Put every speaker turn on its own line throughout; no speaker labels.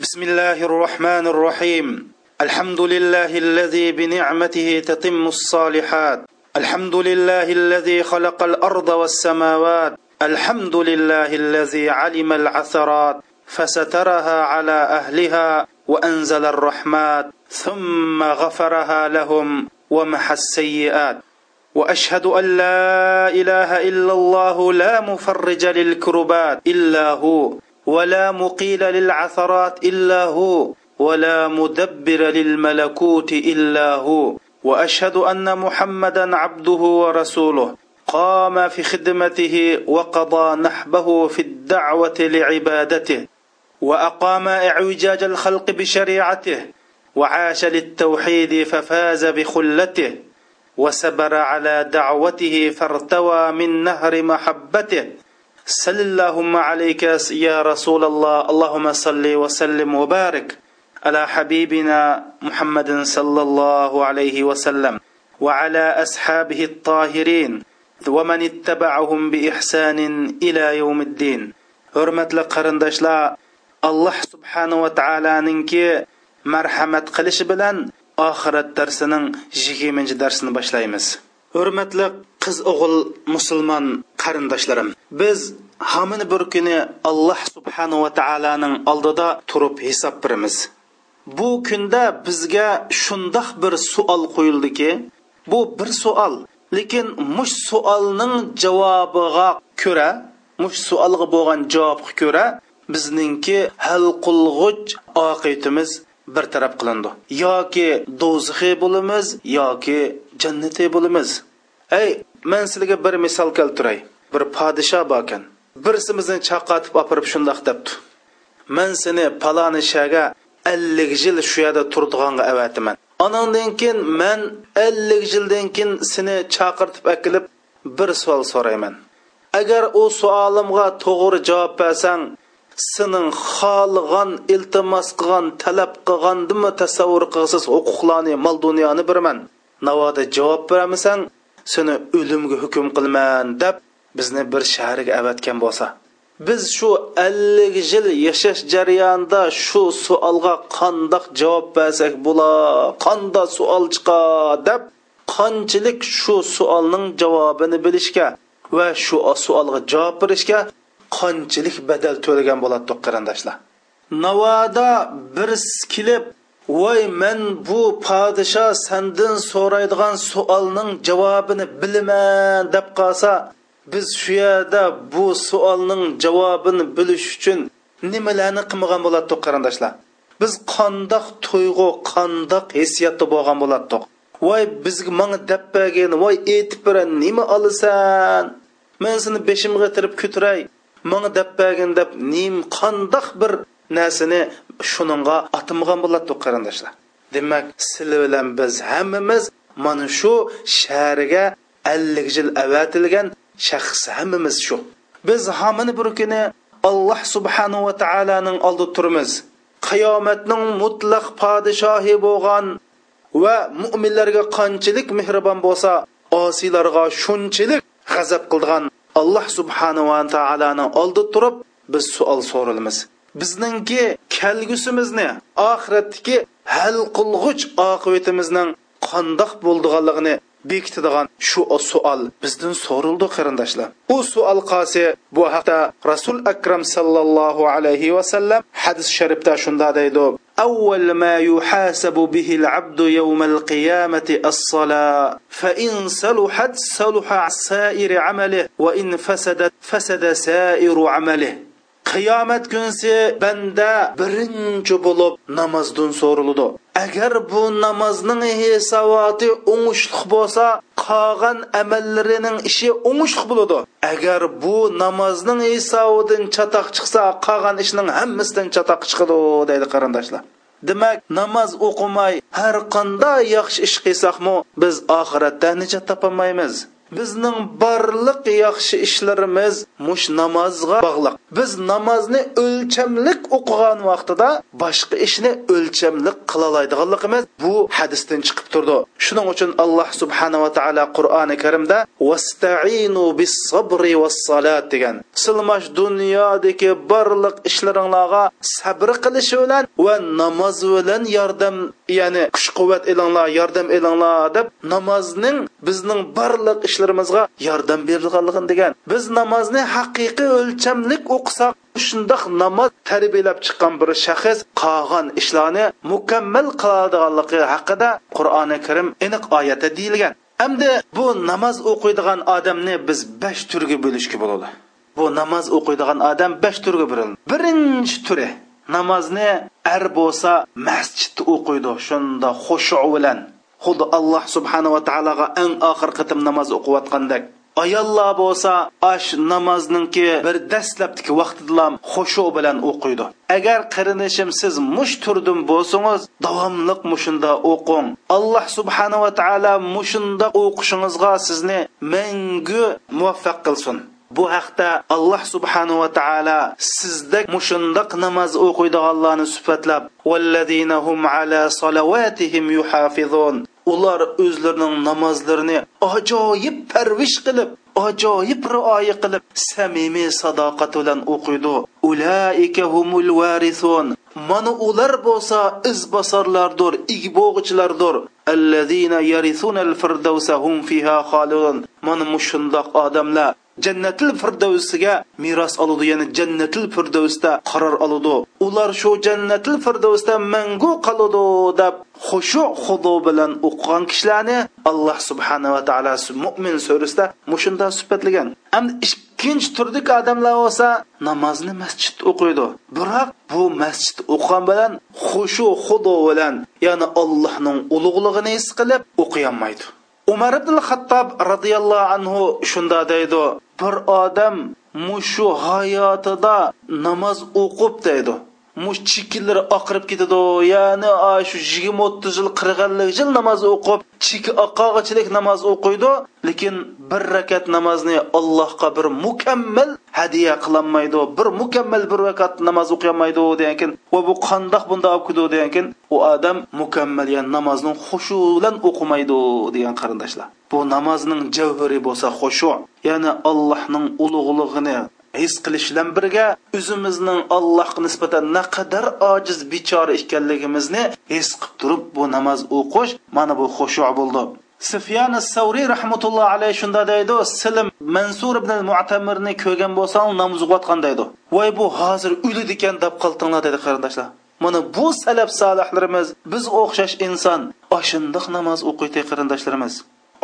بسم الله الرحمن الرحيم. الحمد لله الذي بنعمته تتم الصالحات. الحمد لله الذي خلق الأرض والسماوات. الحمد لله الذي علم العثرات. فسترها على أهلها وأنزل الرحمات. ثم غفرها لهم ومحى السيئات. وأشهد أن لا إله إلا الله لا مفرج للكربات إلا هو. ولا مقيل للعثرات إلا هو ولا مدبر للملكوت إلا هو. وأشهد أن محمدا عبده ورسوله. قام في خدمته وقضى نحبه في الدعوة لعبادته. وأقام إعوجاج الخلق بشريعته. وعاش للتوحيد ففاز بخلته. وسبر على دعوته فارتوى من نهر محبته. صل اللهم عليك يا رسول الله اللهم صل وسلم وبارك على حبيبنا محمد صلى الله عليه وسلم وعلى اصحابه الطاهرين ومن اتبعهم باحسان إلى يوم الدين hurmatli qarindoshlar alloh subhanava taoloninki marhamat qilishi bilan oxirat darsining yigirmanchi darsini boshlaymiz. Hurmatli qiz o'g'il musulmon qarindoshlarim biz hamini bir kuni alloh subhanava taoloning oldida turib hisob beramiz bu kunda bizga shundoq bir savol qo'yildiki bu bir savol lekin mush savolning javobiga ko'ra mush savolga bo'lgan javobga ko'ra bizningki hal qilg'uch oqibatimiz bir taraf qilindi. Yoki do'zaxiy bo'lamiz yoki jannatiy bo'lamiz ey men sizlarga bir misol keltiray. Bir podsho bor ekan. Birsimizni chaqatib opirib shundoq debdi. Men seni paloni shaga ellik yil shu yerda turdig'anga avatiman anandan keyin men ellik yildan keyin seni chaqirtib akilib bir savol so'rayman. Agar u savolimga to'g'ri javob bersang sening xohlagan iltimos qilgan talab qilgandimi tasavvur qilsiz huquqlarni mol dunyoni beraman. Navoda javob beramisang seni o'limga hukm qilman deb bizni bir shaharga avatgan bo'lsa. Biz shu ellik yil yashash jarayonida shu savolga qandoq javob bersak bo'la qanda savol chiqa deb qanchalik shu savolning javobini bilishga va shu savolga javob berishga qanchalik badal to'lagan bo'ladi qarindoshlar. Navoda bir kelib voy men bu podsho sandan so'raydigan savolning javobini bilaman deb qolsa biz shu yerda bu savolning javobini bilish uchun nimalarni qilmagan bo'lardik qarindoshlar? Biz qandoq tuyg'u qandoq hissiyatda bo'lgan bo'lardik voy bizga manga deb bergin voy aytib bera nima olasan? Men seni beshimga tirib ko'tiray manga deb bergin deb nim qandoq bir narsani shuningga atimgan bo'ladi qarindoshlar. Demak sizlar bilan biz hammamiz mana shu shariga ellik yil avatilgan shaxs hammamiz shu. Biz hammani bir kuni alloh subhanahu va taoloning oldida turmiz qiyomatning mutlaq podshohi bo'lgan va mo'minlarga qanchalik mehribon bo'lsa osiylarga shunchalik g'azab qilgan alloh subhanava taoloni oldida turib biz savol so'ralamiz. bizningki kelgusimizni oxiratdagi hal qilg'uch oqibatimizning qandoq bo'ldiganligini bekitadigan shu savol bizdan so'rildi qarindoshlar u savol qasi bu haqda rasul akram sallallohu alayhi vasallam hadis sharifda shunda deydi أول ما يحاسب به العبد يوم القيامة الصلاة فإن صلحت صلح سائر عمله وإن فسدت فسد سائر عمله qiyomat kunsi banda birinchi bo'lib namozdan so'riladi agar bu namozning hisoboti o'ngishli bo'lsa qolgan amallarining ishi o'ngishli bo'ladi. Agar bu namozning hisobidan chatoq chiqsa qolgan ishning hammasidan chatoq chiqadi deydi qarindoshlar. Demak namoz o'qimay har qanday yaxshi ish qilsakmi biz oxiratda nijot topolmaymiz bizning barliq yaxshi ishlarimiz mush namozga bog'liq. Biz namozni o'lchamlik o'qigan vaqtida boshqa ishni o'lchamlik qilolaydiganligimiz bu hadisdan chiqib turdi. Shuning uchun alloh subhanava taolo qur'oni karimda vastainu bis sabri vas salat degan. Silmash dunyodagi barliq ishlaringlarga sabr qilish bilan va namoz bilan yordam ya'ni kuch quvvat elinglar yordam elinglar deb namozning bizning barliq ishlarimizga yordam berilganligini degan biz namozni haqiqiy o'lchamlik o'qisak shundoq namoz tarbiyalab chiqqan bir shaxs qolgan ishlarni mukammal qiladiganligi haqida qur'oni karim aniq oyatda deyilgan hamda bu namoz o'qiydigan odamni biz besh turga bo'lishga bo'ladi. Bu namoz o'qiydigan odam besh turga bo'linadi. Birinchi turi namozni ar bo'lsa masjidda o'qiydi, shunda xushu bilan. Xuddi Alloh subhanahu va taologa eng oxir qitim namoz o'qiyotgandek ayollar bo'lsa ash namozningki bir dastlabdagi vaqtida xushu bilan o'qiydi. Agar qarinishim siz mush turdim bo'lsangiz davomliq mushunda o'qing. Alloh subhanahu va taolo mushunda o'qishingizga sizni mangu muvaffaq qilsin. Bu haqda alloh subhanahu va taolo sizda mushundoq namoz o'qiydiganlarni sifatlab hum ala salawatihim yuhafizun. Ular o'zlarining namozlarini ajoyib parvish qilib ajoyib rioya qilib samimiy sadoqat bilan o'qiydi. Ulaika humul varisun mana ular bo'lsa izbosarlardir igbog'ichilardir allazina yarisuna firdavsa hum fiha xolidun. Mana mushundoq odamlar jannatil firdavsiga meros oladi ya'ni jannatil firdavsda qaror oladi ular shu jannatil firdavsda mangu qoladi deb xushu xudo bilan o'qigan kishilarni alloh subhanava taolo mo'min surasida mushunda sifatlagan endi ikkinchi turdagi odamlar bo'lsa namozni masjidda o'qiydi. Biroq bu masjid o'qigan bilan xushu xudo bilan ya'ni allohning ulug'lig'ini his qilib o'qiyolmaydi umar ibn xattob roziyallohu anhu shunda deydi bir odam mushu hayotida namoz o'qib deydi. Mush oqirib ketadi ya'ni shu yigirma o'ttiz yil qirq ellik yil namoz o'qib chiki oqqog'ichilik namoz o'qiydi lekin bir rakat namozni allohga bir mukammal hadya qilolmaydi bir mukammal bir rakat namoz o'qiolmaydi degan keyin va bu qandoq bunda olib ketadi deganekin u odam mukammal ya'ni namozni xushu bilan o'qimaydi degan qarindoshlar. Bu namozning javhiri bo'lsa xushu. Ya'ni allohning ulug'lig'ini his qilish bilan birga o'zimizning allohga nisbatan naqadar ojiz bechora ekanligimizni his qilib turib bu namoz o'qish mana bu xushu bo'ldi. Sufyan savriy rahmatullohi alayhi shunda deydi silim mansur ibn mu'tamirni ko'rgan bo'lsang namoz o'qiyotgan deydi. Voy bu hozir o'ladi ekan deb qoltinglar dedi qarindoshlar. Mana bu salaf solihlarimiz biz o'xshash inson oshindiq namoz o'qiydi qarindoshlarimiz.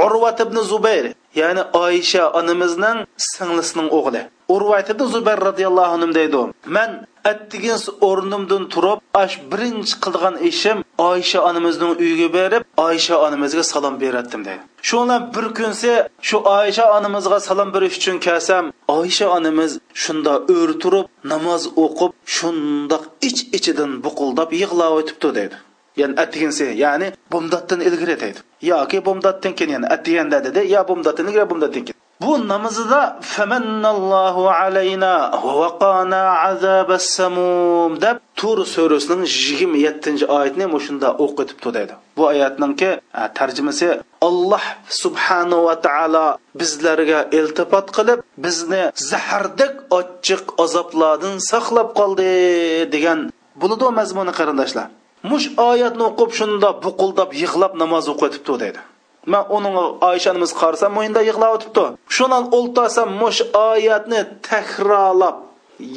Urvat ibn zubayr ya'ni oysha onamizning singlisining o'g'li. Urvat ibn zubayr roziyallohu anhu deydi man attigin o'rnimdan turib ash birinchi qilgan ishim oysha onamizning uyiga berib oysha onamizga salom beratdim deydi. Shundan bir kunsi shu oysha onamizga salom berish uchun kelsam oysha onamiz shunda o'r turib namoz o'qib shundoq ich ichidan buqildab yig'lab o'tibdi deydi. Ya'ni attiginsi ya'ni bomdoddan ilgari deydi. Yoki bomdoddan keyin ya'ni attiganda dedi yo bomdoddan ilgari bomdoddan keyin. Bu namozida famannallohu alayna va vaqana azabas samum deb tur surasining yigirma yettinchi oyatni mushunda o'qitib deydi bu oyatninki e, tarjimasi alloh subhanahu va taolo bizlarga iltifot qilib bizni zahardek ochiq azoblardan saqlab qoldi degan bo'ladi mazmuni qarindoshlar. Mush oyatni o'qib shunda buquldab yig'lab namoz o'qitib deydi man uning oyshanimiz qarsa mo'yinda yig'lab o'tibdi. Shundan o'ltasam mush oyatni takrorlab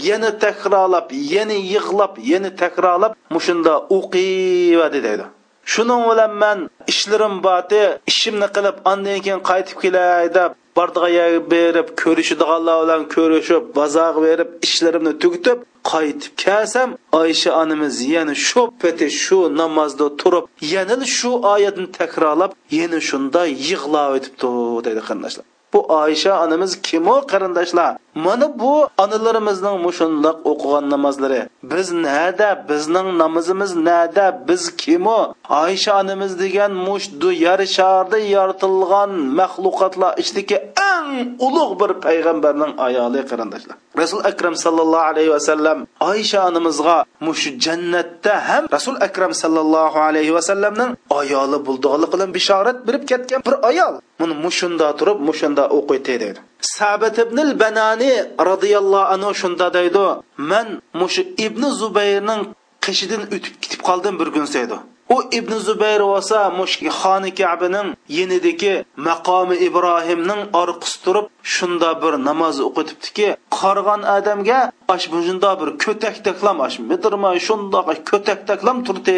yana takrorlab yana yig'lab yana takrorlab mushunda o'qiyvadi deydi shuning bilan man ishlarim boti ishimni qilib andan keyin qaytib kelay deb bardig'a berib ko'rishadiganlar bilan ko'rishib bozorga berib ishlarimni tugatib qaytib kelsam oysha onamiz yana shu peti shu namozda turib yana shu oyatni takrorlab yana shunda yig'lab o'tibdi deydi qarindoshlar bu oysha onamiz kimo qarindoshlar. Mana bu onalarimizning mushundoq o'qigan namozlari. Biz nada? Bizning namozimiz nada? Biz kimo oysha onamiz degan mushdu yer sharda yoritilgan maxluqotlar ichidagi eng ulug' bir payg'ambarning ayoli qarindoshlar. Rasul akram sallallohu alayhi vasallam oysha onamizga mushu jannatda ham rasul akram sallallohu alayhi vasallamning ayoli bo'ldig'ini bilan bishorat berib ketgan bir ayol. Buni mushunda turib mushunda o'qiydi deydi sabit ibn al banani roziyallohu anhu shunda deydi man mushu ibn zubayrning qishidan o'tib ketib qoldim bir kun deydi u ibn zubayr bo'lsa mushki xoni kabining yenidagi maqomi ibrohimning orqasi turib shunda bir namoz o'qitibdiki qarg'an odamga ash shunda bir ko'tak taklam ash midirmay shundoq ko'tak taklam turdi.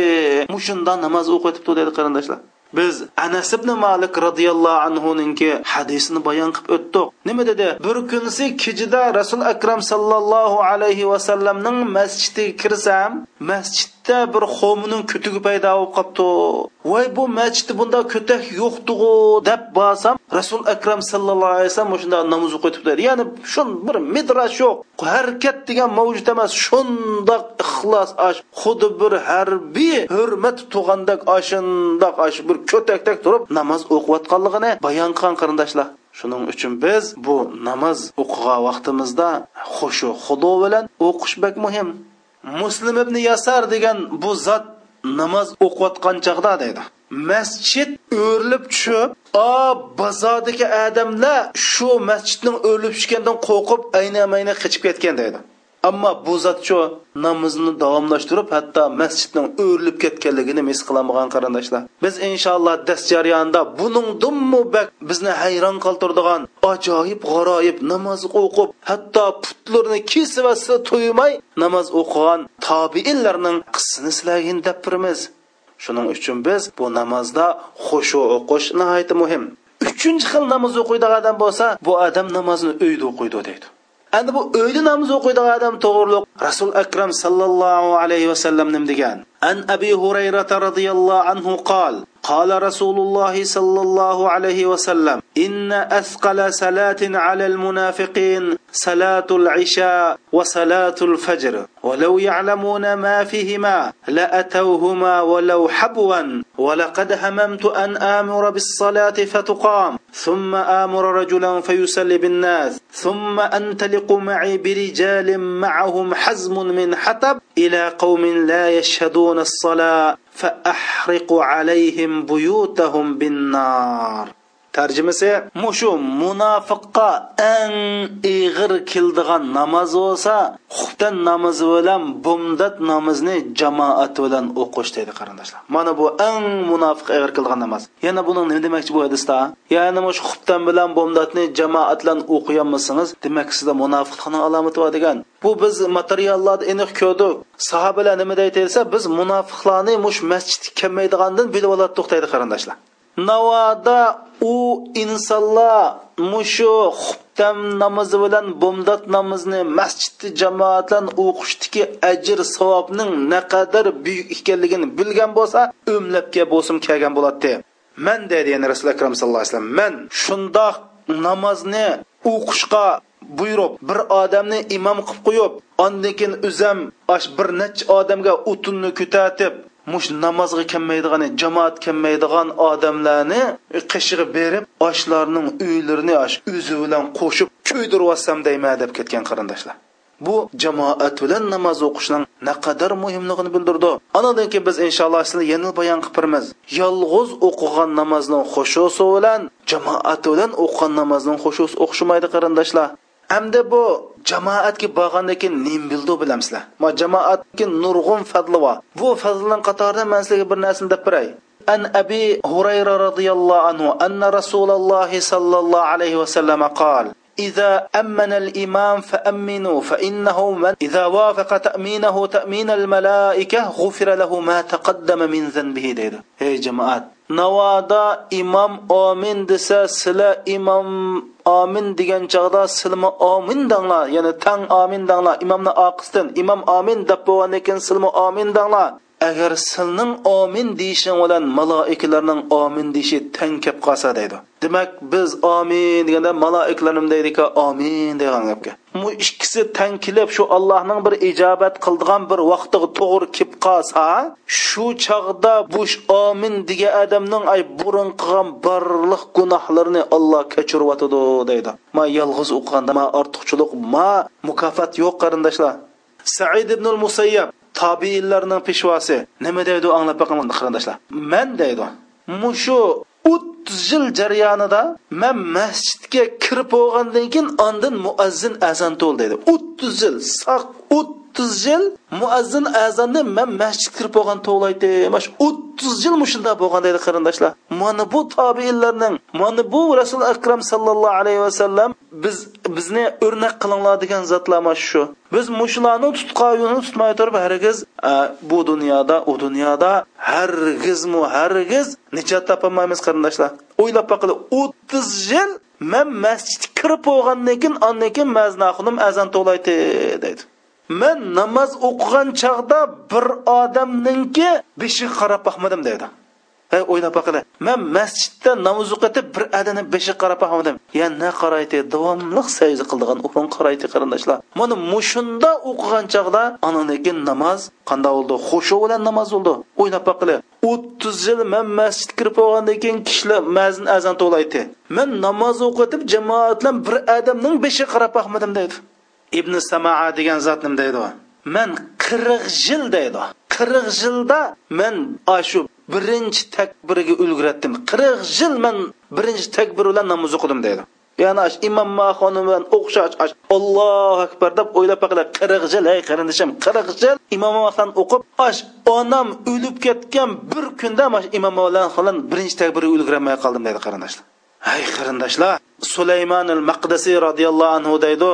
Mushunda namoz o'qitibdi dedi qarindoshlar. Biz anas ibn malik roziyallohu anhuninki hadisini bayon qilib o'tdik nima dedi? Bir kunsi kechida rasul akram sallallohu alayhi vasallamning masjidiga kirsam masjid masjidda bir xo'mining kutugi paydo bo'lib qolibdi. Voy bu masjidda bunda ko'tak yo'qdig'u deb borsam rasul akram sallallohu alayhi vasallam shunda namoz o'qitibdi ya'ni shun bir midrash yo'q. Harakat degan mavjud emas. Shundoq ixlos ash xuddi bir harbiy hurmat tug'andak ashundoq ash bir ko'takdak turib namoz o'qiyotganligini bayon qilgan qarindoshlar. Shuning uchun biz bu namoz o'qigan vaqtimizda xushu xudo bilan o'qish bak muhim. Muslim ibn yasar degan bu zot namoz o'qiyotgan chog'da deydi. Masjid o'rilib tushib o bozordagi odamlar shu masjidning o'rilib tushgandan qo'rqib ayna mayna qochib ketgan deydi. Ammo bu zotchu namozni davomlashtirib hatto masjidning o'rilib ketganligini mis qilamagan qarindoshlar. Biz inshaalloh dars jarayonida buningdinmi bak bizni hayron qoldirdigan ajoyib g'aroyib namoz o'qib hatto putlarni kesib va to'ymay namoz o'qigan tobiinlarning qissini sizlarga deb shuning uchun biz bu namozda xushu o'qish nihoyatda muhim. Uchinchi xil namoz o'qiydigan odam bo'lsa bu odam namozni uyda o'qiydi deydi. Endi bu uyda namoz o'qiydigan odam to'g'riliq. Rasul akram sallallohu alayhi vasallam nim degan an abi hurayrata roziyallohu anhu qol قال رسول الله صلى الله عليه وسلم إن أثقل صلاة على المنافقين صلاة العشاء وصلاة الفجر ولو يعلمون ما فيهما لأتوهما ولو حبوا ولقد هممت أن آمر بالصلاة فتقام ثم آمر رجلا فيسلي بالناس ثم أنطلق معي برجال معهم حزم من حطب إلى قوم لا يشهدون الصلاة. فأحرق عليهم بيوتهم بالنار. Tarjimasi mushu munofiqqa eng ig'ir keldigan namoz bo'lsa xuftan namozi bilan bumdat namozni jamoat bilan o'qish deydi qarindoshlar. Mana bu eng munofiq ig'ir keldigan namoz. Yana buni nima demoqchi bu hadisda ya'ni mush xuftan bilan bumdatni jamoat bilan o'qiyolmasangiz demak sizda munofiqlikning alomati bor degan. Bu biz materiallarda aniq ko'rdik. Sahobalar nima deydi desa biz munofiqlarni mush masjidga kelmaydigandan bilib olatdik deydi qarindoshlar. Navoda u insonlar mushu xubtam namozi bilan bomdod namozni masjidni jamoatdan o'qishdiki ajr savobning naqadar buyuk ekanligini bilgan bo'lsa o'mlabga bo'lsim kelgan bo'ladi. Man deydi yana rasuli akram sallallohu alayhi vasallam man shundoq namozni o'qishga buyruq bir odamni imom qilib qo'yib ondan keyin o'zam bir necha odamga o'tinni ko'tartib mush namozga kelmaydigan jamoat kelmaydigan odamlarni e, qishig'i berib oshlarning uylarini osh o'zi bilan qo'shib kuydirib olsam deyman deb ketgan qarindoshlar. Bu jamoat bilan namoz o'qishning naqadar muhimligini bildirdi. Anadan keyin biz inshaalloh sizlarga yana bayon qilib beramiz. Yolg'iz o'qigan namozning xushusi bilan jamoat bilan o'qigan namozning xushusi o'xshamaydi qarindoshlar. Hamda bu jamoatga borgandan nim bildi bilamsizlar ma jamoatga nurg'un fadli bor bu fazlning qatorida man sizlarga bir narsani deb beray an abi hurayra roziyallohu anhu anna rasululloh sollallohu alayhi vasallam qol إذا أمن الإمام فأمنوا فإنه من إذا وافق تأمينه تأمين الملائكة غفر له ما تقدم من ذنبه دير هي جماعات navoda imom omin desa sizlar imom omin degan chog'da silmi omin danglar. Ya'ni tang omin danglar. Imomni oqisdan imom omin deb bo'lgandan keyin silmi omin danglar. Agar silning omin deyishing bilan maloikalarning omin deyishi tang kelib qolsa deydi. Demak biz omin deganda maloikalarnim deydiki omin degan gapga. Bu ikkisi tang kelib shu allohning bir ijobat qildigan bir vaqtiga to'g'ri kelib qolsa shu chog'da bu omin degan odamning ay burun qilgan barliq gunohlarini olloh kechiryotidi deydi. Ma yolg'iz o'qiganda ma ortiqchilik ma mukofot yo'q qarindoshlar. Said ibn musayyab tobiinlarning peshvosi. Nima deydi anglab boqinglar qarindoshlar. Man deydi. Mushu o'ttiz yil jarayonida man masjidga kirib bo'lgandan keyin ondan muazzin azon to'l deydi. O'ttiz yil saq o'ttiz yil muazzin azonni man masjidga kirib bo'lgan to'g'laydi mana shu o'ttiz yil mushunda bo'lgan deydi qarindoshlar. Mana bu tobiinlarning mana bu rasul akram sallallohu alayhi vasallam biz bizni o'rnak qilinglar degan zotlar mana shu. Biz mushularni tutqoyini tutmay turib hargiz bu dunyoda u dunyoda hargizmu hargiz nijot topolmaymiz qarindoshlar. O'ylab boqili o'ttiz yil man masjidga kirib bo'lgandan keyin ondan keyin maznaxunim azon to'laydi deydi. Man namoz o'qigan chog'da bir odamninki beshiga qarab boqmadim deydi Hey o'ylab boqili. Men masjidda namoz o'qitib bir adani beshi qarab boqmadim. Ya na qaraydi, davomli sajda qildigan o'rin qaraydi qarindoshlar. Mana mushunda o'qigan chog'da ananikin namoz qanday bo'ldi? Xushu bilan namoz bo'ldi. O'ylab boqili. 30 yil men masjidga kirib bo'lgandan keyin kishilar mazin azon to'laydi. Men namoz o'qitib jamoat bilan bir odamning beshi qarab boqmadim deydi. Ibn Samaa degan zot nima deydi? Men 40 yil deydi. 40 yilda men shu birinchi takbiriga ulguratdim qirq yil man birinchi takbir bilan namoz o'qidim deydi ya'ni imom maxoni bilan o'xshash ollohu akbar deb o'ylab baqila qirq yil ey qarindishim qirq yil imom maxon o'qib ash onam o'lib ketgan bir kunda imom bilan birinchi takbirga ulgurolmay qoldim deydi qarindoshlar. Hay qarindoshlar! Sulaymon al maqdasiy roziyallohu anhu deydi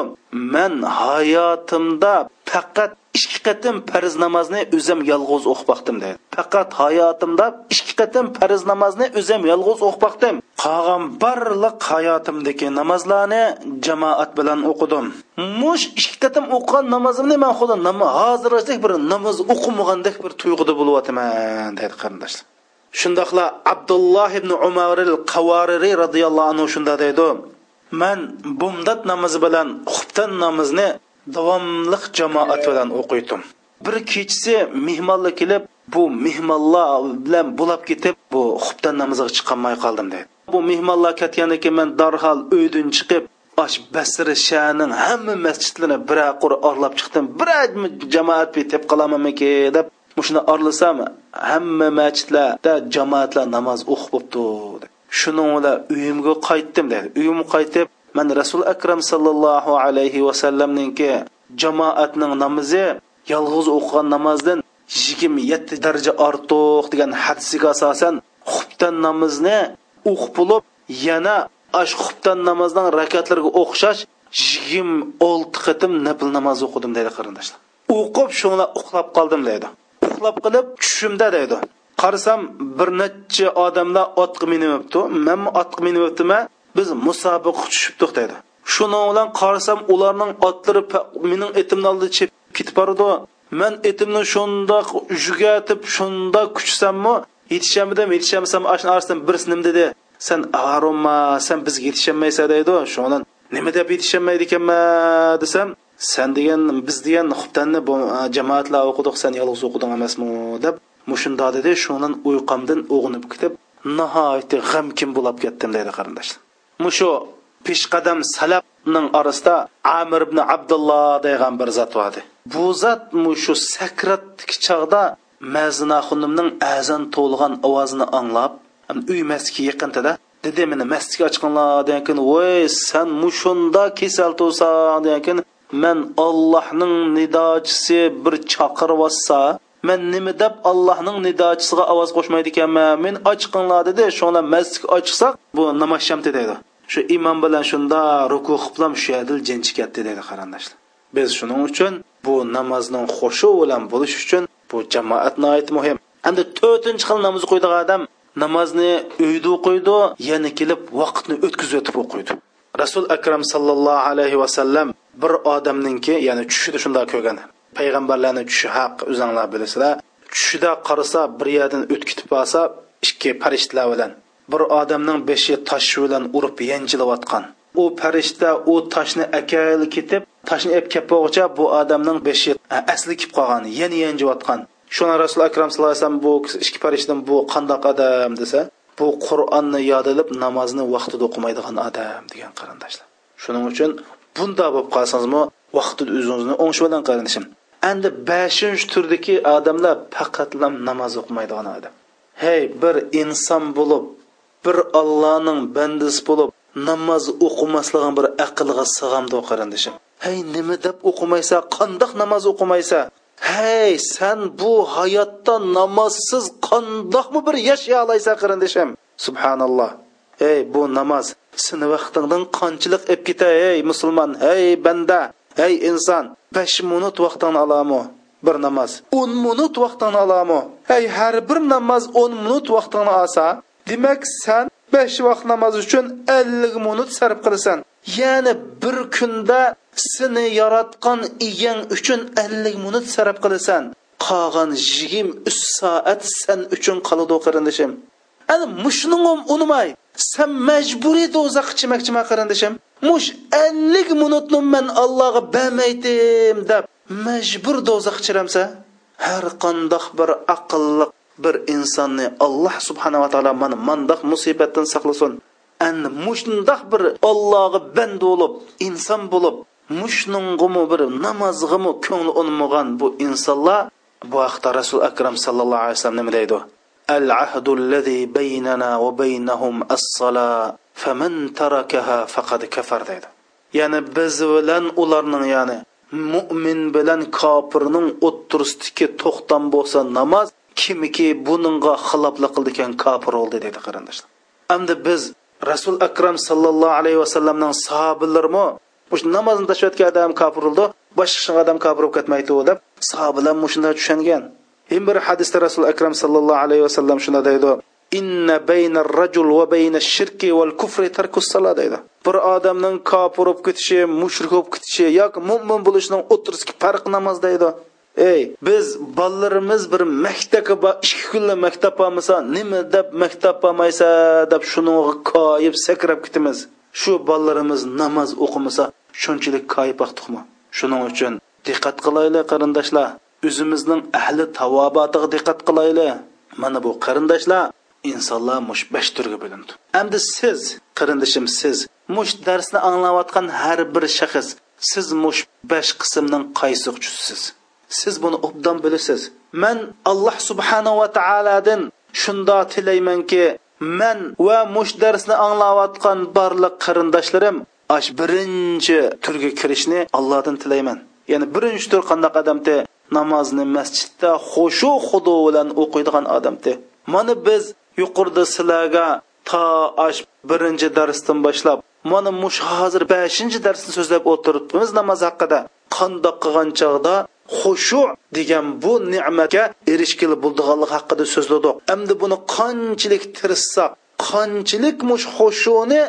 man hayotimda faqat ikki qatim farz namozni o'zim yolg'iz o'qib baqdim deydi. Faqat hayotimda ikki qatim farz namozni o'zim yolg'iz o'qib baqdim qolgan barliq hayotimdagi namozlarni jamoat bilan o'qidim. Mush ikki qatim o'qigan namozimni man xudo hozirgidek bir namoz o'qimagandek bir tuyg'uda bo'lyapman deydi qarindoshlar. Shundoqla abdulloh ibn umaril qavoririy roziyallohu anhu shunda deydi. Man bumdat namozi bilan xubtan namozni davomliq jamoat bilan o'qiydim. Bir kechasi mehmonlar kelib bu mehmonlar bilan bo'lib ketib bu xubtan namoziga chiqolmay qoldim deydi. Bu mehmonlar ketgandan keyin man darhol uydan chiqib osh basri shaning hamma masjidlarni bir qur orlab chiqdim. Bir jamoat betib qolamanmiki? deb shuni orlasam hamma masjidlarda jamoatlar namoz o'qib bo'libdi. Shuning bilan uyimga qaytdim dedi. Uyimga qaytib man rasul akram sallallohu alayhi vasallamninki jamoatning namozi yolg'iz o'qigan namozdan yigirma yetti daraja ortiq degan hadisiga asosan xubtan namozni o'qib bo'lib yana ash xubtan namozning rakatlariga o'xshash yigirma olti qatim nafl namoz o'qidim deydi qarindoshlar. O'qib shunga uxlab qoldim deydi uxlab qilib tushimda deydi. Qarasam bir necha odamlar otga minibdi man otga minibdima biz musobaqa tushibdik deydi. Shuni bilan qarasam ularning otlari mening etimni oldi chep ketib bordi. Man etimni shundoq jugatib shundoq kuchsammi yetishamidim yetishmasam ashuni orasidan birisi nima dedi. San aroma san bizga yetisholmaysan deydi. Shundan nima deb yetisholmaydi ekanman desam san degan biz degan xubtanni e, jamoatlar o'qidiq san yolg'iz o'qiding emasmi deb mushunda dedi. Shundan uyqamdan o'g'inib ketib nihoyatda g'amkin bo'lib ketdim deydi qarindoshlar. Mushu peshqadam salabning orasida amir ibn abdulloh degan bir zot bor bu zot mushu sakratdagi chog'da mazina xonimning azan to'lg'an ovozini anglab uy masjidga yaqinda dedi meni masjidga ochqinlar degan kun voy san mushunda kasal to'san degan kun man ollohning nidochisi bir chaqiryotsa man nima deb allohning nidochisiga ovoz qo'shmaydi ekanman men ochqinlar dedi shuna masjidga ochsak bu namoz deydi shu imom bilan shunda ruku qilib shu yerda jinchi ketdi dedi qarindoshlar biz shuning uchun bu namozning xushu bilan bo'lish uchun bu jamoat nihoyat muhim endi to'rtinchi xil namoz qo'ydigan odam namozni uyda o'qiydi yana kelib vaqtni o'tkazib o'tib o'qiydi rasul akram sallallohu alayhi vasallam bir odamninki ya'ni tushida shunday ko'rgan. Payg'ambarlarni tushi haq o'zinglar bilasizlar. Tushida qarasa bir yerdan o'tkitib olsa ikki farishtalar bilan. Bir odamning beshi tosh bilan urib yanchilayotgan. U farishta u toshni akali ketib toshni ep kelib bu odamning beshi asli kelib qolgan yana yanjiyotgan shuna rasul akram sallallohu alayhi vasallam bu ikki farishtadan bu qandoq odam desa bu qur'onni yodilib namozni vaqtida o'qimaydigan odam degan qarindoshlar. Shuning uchun bunda bo'lib qolsangizmi vaqtida o'zingizni o'ngshi bilan qarindishim. Endi beshinchi turdagi odamlar faqatlam namoz o'qimaydigan odam hey bir inson bo'lib bir allohning bandasi bo'lib namoz o'qimasligin bir aqlga sig'amdi qarindishim. Hey nima deb o'qimaysa qandoq namoz o'qimaysa? Hey sen bu hayotda namozsiz qandoqmi bir yashay olaysan qarindishim? Subhanalloh. Ey bu namoz seni vaqtingdan qanchalik ep ketay ey musulmon? Ey banda ey inson besh minut vaqtingni olami bir namoz o'n minut vaqtingni olami ey har bir namoz o'n minut vaqtingni olsa demak san besh vaqt namoz uchun ellik minut sarf qilasan. Ya'ni bir kunda seni yaratgan egang uchun ellik minut sarf qilasan. Qolgan yigirma uch soat sen uchun qoladi qarindishim. Ana mushning unimay sen majburiy do'zaxga chimakchiman qarindishim mush ellik minutni man allohga bermaydim deb majbur do'zax chiramsa har qandoq bir aqlli bir insonni alloh subhanava taolo mana mandoq musibatdan saqlasin endi mushundoq bir allohga banda bo'lib inson bo'lib mushning'imi bir namozg'imi ko'ngli unmagan bu insonlar bu haqda rasul akram sallallohu alayhi vasallam nima deydi العهد الذي بيننا وبينهم الصلاة فمن تركها فقد كفر dedi. ya'ni biz bilan ularning ya'ni mu'min bilan kofirning o'ttirsidagi to'xtam bo'lsa namoz kimiki buningga xiloflik qildi ekan kofir bo'ldi dedi qarindoshlar endi biz rasul akram sallallohu alayhi vasallamning sahobalarimi shu namozni tashlayotgan odam kofir bo'ldi boshqa odam kofir bo'lib ketmaydi deb sahobalar shunday tushungan yana bir hadisda rasul akram sallallohu alayhi vasallam shunday deydi. Inna bayna rajul va bayna shirki val kufri tarkus salat deydi. Bir odamning kofir bo'lib ketishi mushrik bo'lib ketishi yoki mo'min bo'lishining o'tirsidagi farq namoz deydi. Ey biz bolalarimiz bir maktabga ikki kunlik maktab bormasa nima deb maktab bormaysa deb shuni koyib sakrab ketamiz. Shu bolalarimiz namoz o'qimasa shunchalik koyib vaqtiqmi shuning uchun diqqat qilaylik qarindoshlar. O'zimizning ahli tavobotiga diqqat qilaylik. Mana bu qarindoshlar insonlar mush besh turga bo'lindi. Endi siz qarindishim siz mush darsni anglayotgan har bir shaxs siz mush besh qismning qaysi uchisiz siz buni obdan bilasiz. Man alloh subhanava taolodan shunda tilaymanki man va mush darsni anglayotgan barliq qarindoshlarim ash birinchi turga kirishni allohdan tilayman. Ya'ni birinchi tur qandaq odamda namozni masjidda xushu xudo bilan o'qiydigan odamdi. Mana biz yuqorida sizlarga to ash birinchi darsdan boshlab mana mush hozir beshinchi darsni so'zlab o'tiribmiz namoz haqida. Qandoq qilgan chog'da xushu degan bu ne'matga erishgili bo'ldiganlik haqida so'zladik. Endi buni qanchalik tirishsak qanchalik mush xushuni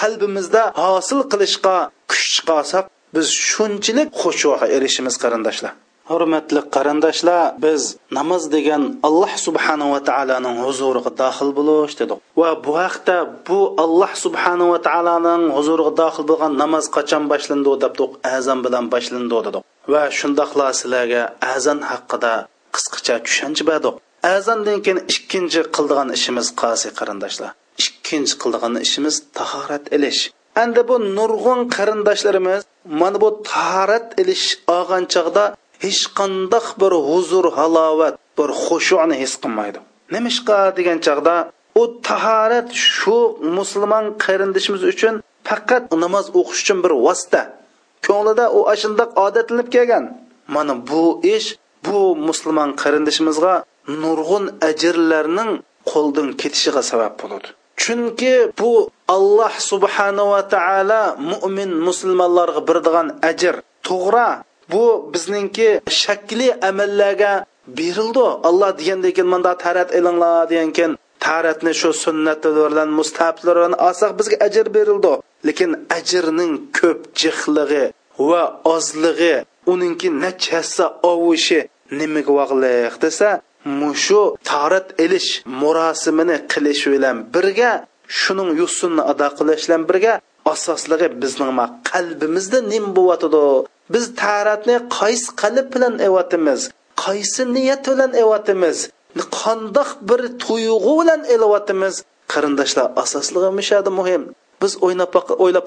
qalbimizda hosil qilishga kuch chiqarsak biz shunchalik xushuga erishimiz qarindoshlar. Hurmatli qarindoshlar biz namoz degan alloh subhanava taoloning huzuriga daxil bo'lish dedik. Va bu haqda bu alloh subhanava taoloning huzuriga daxil bo'lgan namoz qachon boshlandi debdik azon bilan boshlandi dedik. Va shundoqla sizlarga azon haqida qisqacha tushuncha berdik. Azondan keyin ikkinchi qildigan ishimiz qasi qarindoshlar ikkinchi qildigan ishimiz tahorat ilish endi bu nurg'un qarindoshlarimiz mana bu tahorat ilish olgan chog'da hech qandoq bir huzur halovat bir xushuni his qilmaydi. Nimishqa degan chog'da u tahorat shu musulmon qarindoshimiz uchun faqat namoz o'qish uchun bir vosita. Ko'nglida u ashundoq odatlanib kelgan. Mana bu ish bu musulmon qarindoshimizga nurg'un ajrlarning qo'ldan ketishiga sabab bo'ladi. Chunki bu alloh subhanava taolo mo'min musulmonlarga beradigan ajr. To'g'ri bu bizningki shakli amallarga berildi. Olloh degandan keyin manda tarat ilinglar degan keyin taratni shu sunnati bilan mustahablar bilan olsak bizga ajr berildi. Lekin ajrning ko'p jihlig'i va ozlig'i uningki nachasa ovishi nimaga bog'liq desa mushu tarat elish murosimini qilish bilan birga shuning yusunni ado qilish bilan birga asosligi bizning qalbimizda nim bo'lyotidi biz taratni qaysi qalb bilan evatimiz qaysi niyat bilan evatimiz qandoq bir tuyg'u bilan elayotimiz qarindoshlar asosligi mishadi muhim. Biz o'ylab o'ylab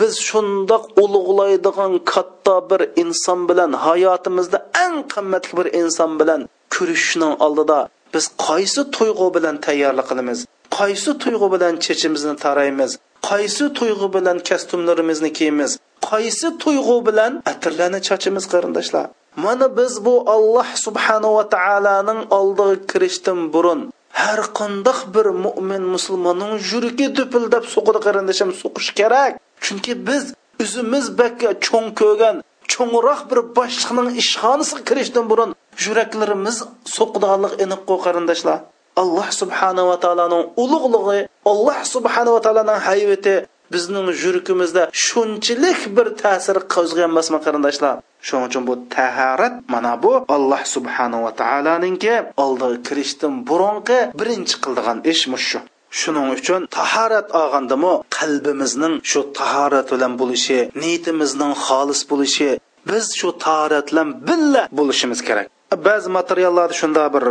biz shundoq ulug'laydigan katta bir inson bilan hayotimizda eng qimmatli bir inson bilan ko'rishishning oldida biz qaysi tuyg'u bilan tayyorlik qilamiz? Qaysi tuyg'u bilan chechimizni taraymiz? Qaysi tuyg'u bilan kostyumlarimizni kiyamiz qaysi tuyg'u bilan atirlarni chachimiz qarindoshlar? Mana biz bu alloh subhanava taoloning oldiga kirishdan burun har qandoq bir mo'min musulmonning yuragi dupildab suqidi qarindashim suqish kerak. Chunki biz o'zimiz bakka cho'ng ko'rgan cho'ngroq bir boshliqning ishxonasiga kirishdan burun yuraklarimiz so'qdiganlik aniq qo'y qarindoshlar alloh subhanava taoloning ulug'lig'i alloh subhanava taoloning hayvati bizning yuragimizda shunchalik bir ta'sir qo'zg'anmasmi qarindoshlar shuning uchun bu tahorat mana bu alloh subhanava taoloninki oldiga kirishdan burungi birinchi qildigan ish mushu shuning uchun tahorat olgandimi? Qalbimizning shu tahorat bilan bo'lishi niyatimizning xolis bo'lishi biz shu tahorat bilan billa bo'lishimiz kerak. Ba'zi materiallarda shunda bir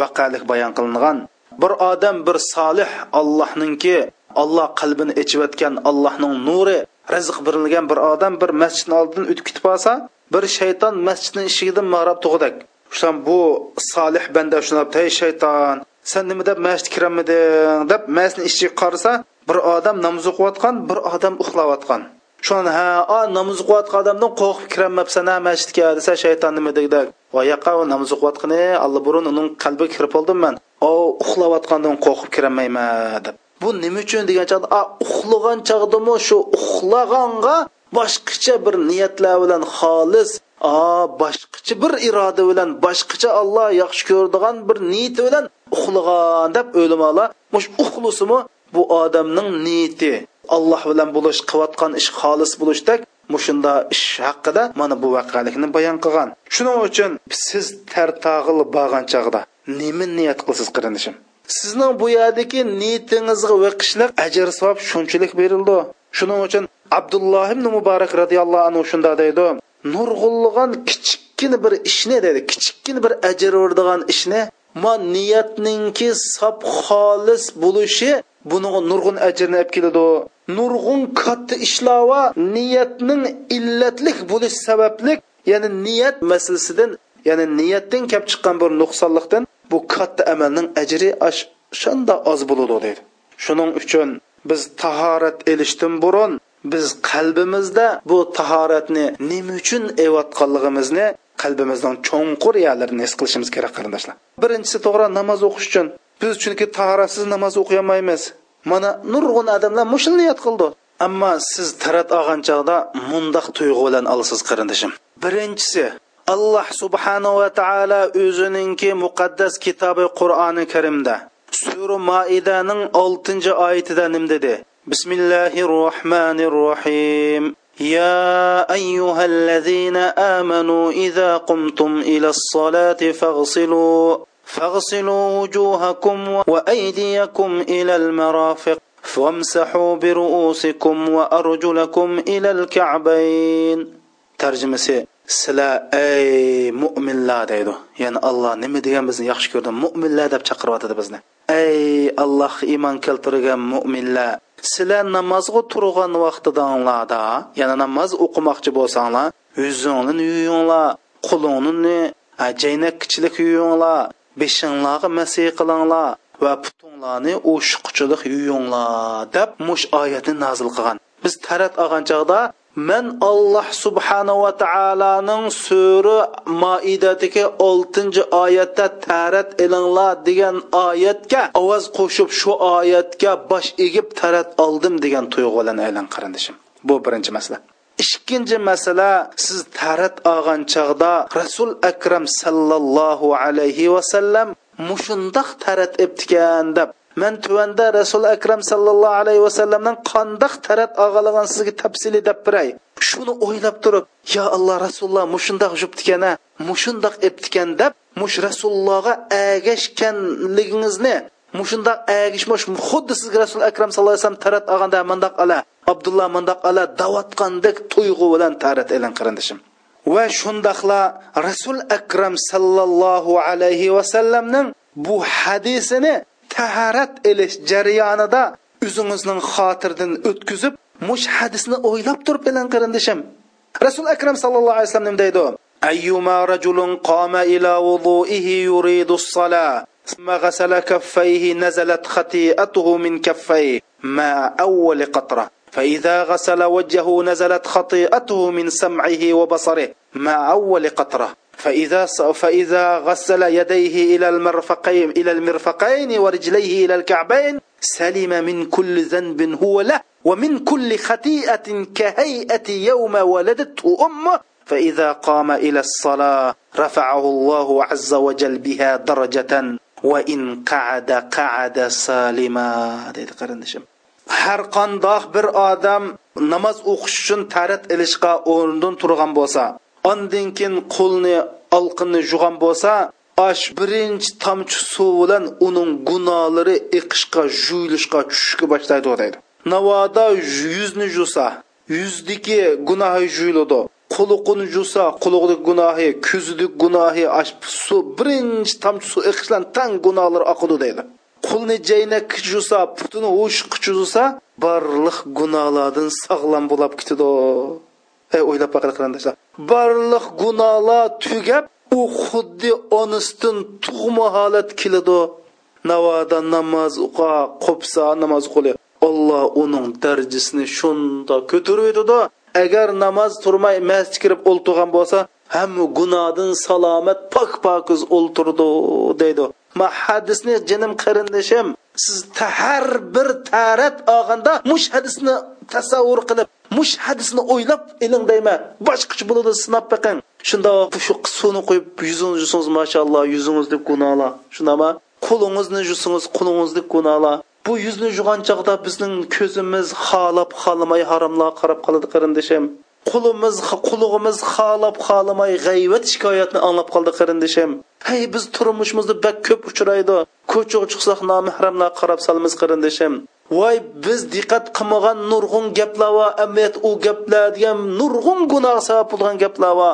vaqalik bayon qilingan. Bir odam bir solih ollohninki alloh qalbini ichiyotgan allohning nuri rizq berilgan bir odam bir masjidni oldidan o'tib ketib qolsa bir shayton masjidni eshigidan marab tug'idak shular bu solih banda shunday ey shayton sen nima deb masjidga kiramiding deb masjidni ichiga qarasa bir odam namoz o'qiyotgan bir odam uxlayotgan. Shuni ha a namoz o'qiyotgan odamdan qo'rqib kiramabsan ha masjidga desa shayton nima deydi? Oyoqqa u namoz o'qiyotgani burun uning qalbiga kirib oldim man o uxlayotgandan qo'rqib kiramayman deb. Bu nima uchun degan chog'da a uxlagan chog'dami shu uxlaganga boshqacha bir niyatlar bilan xolis a boshqacha bir iroda bilan boshqacha olloh yaxshi ko'radigan bir niyati bilan uxlagan deb o'limolar mush uxlusimi bu odamning niyati alloh bilan bo'lish qilayotgan ish xolis bo'lishdek mushunda ish haqida mana bu voqelikni bayon qilgan. Shuning uchun siz tartag'il borgan chog'da nima niyat qilsiz qarindishim? Sizning bu yerdagi niyatingizga viqishliq ajr savob shunchalik berildi. Shuning uchun abdulloh ibn muborak roziyallohu anhu shunda deydi nurg'unlagan kichikkina bir ishni deydi kichikkina bir ajr o'rdigan ishni niyatninki sop xolis bo'lishi buning nurg'un ajrni olib keladi. Nurg'un katta ishlova niyatning illatlik bo'lish sababli ya'ni niyat masalasidan ya'ni niyatdan kelib chiqqan bir nuqsonlikdan bu katta amalning ajri shunda oz bo'ladi deydi. Shuning uchun biz tahorat elishdan burun biz qalbimizda bu tahoratni nima uchun eyotganligimizni qalbimizdan cho'nqur yalarni his qilishimiz kerak qarindoshlar. Birinchisi to'g'ri namoz o'qish uchun. Biz chunki tahoratsiz namoz o'qiy olmaymiz mana nurg'un odamlar mushuni niyat qildi. Ammo siz tarat olgan chog'da mundoq tuyg'u bilan olasiz qarindoshim. Birinchisi alloh subhanava taolo o'zininki muqaddas kitobi qur'oni karimda sura maidaning oltinchi oyatida nim dedi? Bismillahi rohmanir rohim يا أيها الذين آمنوا إذا قمتم إلى الصلاة فاغسلوا فاغسلوا وجوهكم وأيديكم إلى المرافق فامسحوا برؤوسكم وأرجلكم إلى الكعبين. ترجمة سلا أي مؤمن لا دايدو. يعني الله نمي ديان بزن يخش مؤمن لا دب بزن أي الله إيمان كالترغم مؤمن لا. Sizlar namozga turgan vaqtidanglarda ya'ni namoz o'qimoqchi bo'lsanglar yuzingni yuyinglar qo'lingni jaynakkichilik yuyinglar beshinglarga masih qilinglar va putinglarni o'shiqchilik yuyinglar deb mush oyatni nozil qilgan. Biz tarat olgan chog'da man alloh subhanava taoloning sura moidadagi oltinchi oyatda tarat ilinglar degan oyatga ovoz qo'shib shu oyatga bosh egib tarat oldim degan tuyg'u bilan aylan qarindishim. Bu birinchi masala. Ikkinchi masala siz tarat olgan chog'da rasul akram sallallohu alayhi vasallam mushundoq tarat eptikan deb man tuvanda rasul akram sallallohu alayhi vasallamdan qandoq tarat og'alagan sizga tafsili deb biray. Shuni o'ylab turib yo alloh rasululloh mushundoq jubtikana mushundoq eptikan deb mush rasulullohga agashganligingizni mushundoq agishmosh xuddi sizga rasul akram sallallohu alayhi vasallam tarat olganda mandoq ala abdulloh mandoq ala туйғу tuyg'u bilan tarat elan Ва va shundoqla rasul akram sallallohu alayhi vasallamning bu hadisini taharat elish jarayonida o'zingizning xotirdan o'tkazib mush hadisni o'ylab turib bilan qarindishim rasul akram sallallohu alayhi vasallam deydi أيما رجل قام إلى وضوئه يريد الصلاة ثم غسل كفيه نزلت خطيئته من كفيه مع أول قطرة فإذا غسل وجهه نزلت خطيئته من سمعه وبصره مع أول قطرة فإذا فإذا غسل يديه إلى المرفقين إلى المرفقين ورجليه إلى الكعبين سلم من كل ذنب هو له ومن كل خطيئة كهيئة يوم ولدته أمه. فإذا قام إلى الصلاة رفعه الله عز وجل بها درجة وإن قعد قعد سالما. deydi qarindishim har qandoq bir odam namoz o'qish uchun tarat bo'lsa ondan keyin qo'lni olqinni jug'an bo'lsa ash birinchi tomchi suv bilan uning gunohlari iqishga juyilishga tushishga boshlaydi deydi. Navoda yuzni jusa yuzdagi gunohi juyiladi quliqini jusa quliqdagi gunohi ko'zidagi gunohi ash suv birinchi tomchi suv iqishlan tang gunohlar oqidi deydi. Qo'lni jaynak jusa putini o'sh qichuzsa barliq gunohlardan sog'lom bo'lib ketadi. Ey o'ylab boqing qarindoshlar barliq gunohlar tugab u xuddi onisidan tug'ma holat keladi. Navoda namoz o'qa qo'psa namoz o'qili alloh uning darajasini shunda ko'tarib yetadi agar namoz turmay masjidga kirib o'ltirgan bo'lsa hamma gunohdan salomat pok pokiz o'ltirdi deydi. Ma hadisni jinim qarindishim siz har bir tarat olganda mush hadisni tasavvur qilib mush hadisni o'ylab iling deyman boshqacha bo'ladi sinab baqang shundoq shu suvni qo'yib yuzingizni yusingiz mashalloh yuzingizni gunohlar. Shundaqmi qo'lingizni yusingiz qo'lingizni gunohlar. Bu yuzni yuvgan chog'da bizning ko'zimiz xolab xohlamay haromlar qarab qoladi qarindishim qo'limiz qulug'imiz xolab xohlamay g'ayvat shikoyatni anglab qoldi qarindishim hey biz turmushimizda bak ko'p uchraydi. Ko'chaga chiqsak nomahramlar qarab solamiz qarindishim voy biz diqqat qilmagan nurg'un gaplar va amiyat u gaplar degan nurg'un gunoh sabab bo'lgan gaplar va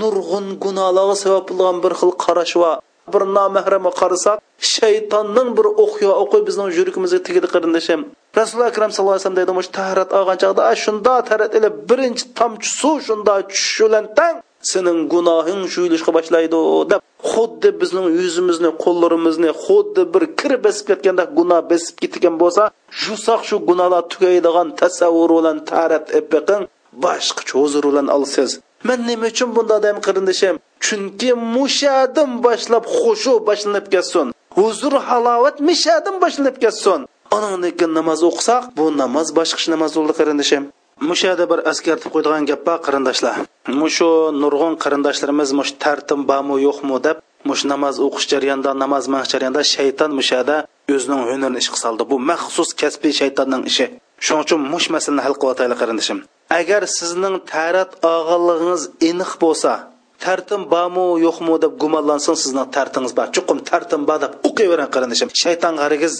nurg'un gunohlarga sabab bo'lgan bir xil qarash va bir nomahramga qarasak shaytonning bir o'qiyo o'qi bizning yuragimizga tegadi qarindishim. Rasululloh akram sallallohu alayhi vasallam deydi mush taharat olgan chog'da shunda taharat ilib birinchi tomchi suv shunda tushishi bilan tang. Sening gunohing shuyilishga boshlaydi deb xuddi bizning yuzimizni qo'llarimizni xuddi bir kir besib ketganda gunoh besib ketgan bo'lsa jusoq shu gunohlar tugaydigan tasavvur bilan tarat epiqin boshqa cho'zir bilan olsiz. Man nima uchun bunday deyman qarindishim chunki mushadan boshlab xushu boshlanib ketsin. Huzur halovat mishadan boshlanib ketsin. Anandan keyin namoz o'qisak bu namoz boshqa namoz bo'ldi qarindishim mushada bir askartib qo'ydigan gap bor qarindoshlar. Mushu nurg'un qarindoshlarimiz mush tartim bormi yo'qmi deb mush namoz o'qish jarayonida namoz mah jarayonida shayton mushada o'zining hunarini ishga soldi. Bu maxsus kasbiy shaytonning ishi. Shuning uchun mush masalani hal qilyotaylik qarindoshim agar sizning tarat og'irligingiz aniq bo'lsa tartim bormi yo'qmi deb gumonlansang sizning tartingiz bor. Chuqum tartim bor deb o'qiyvering qarindishim. Shaytonga hargiz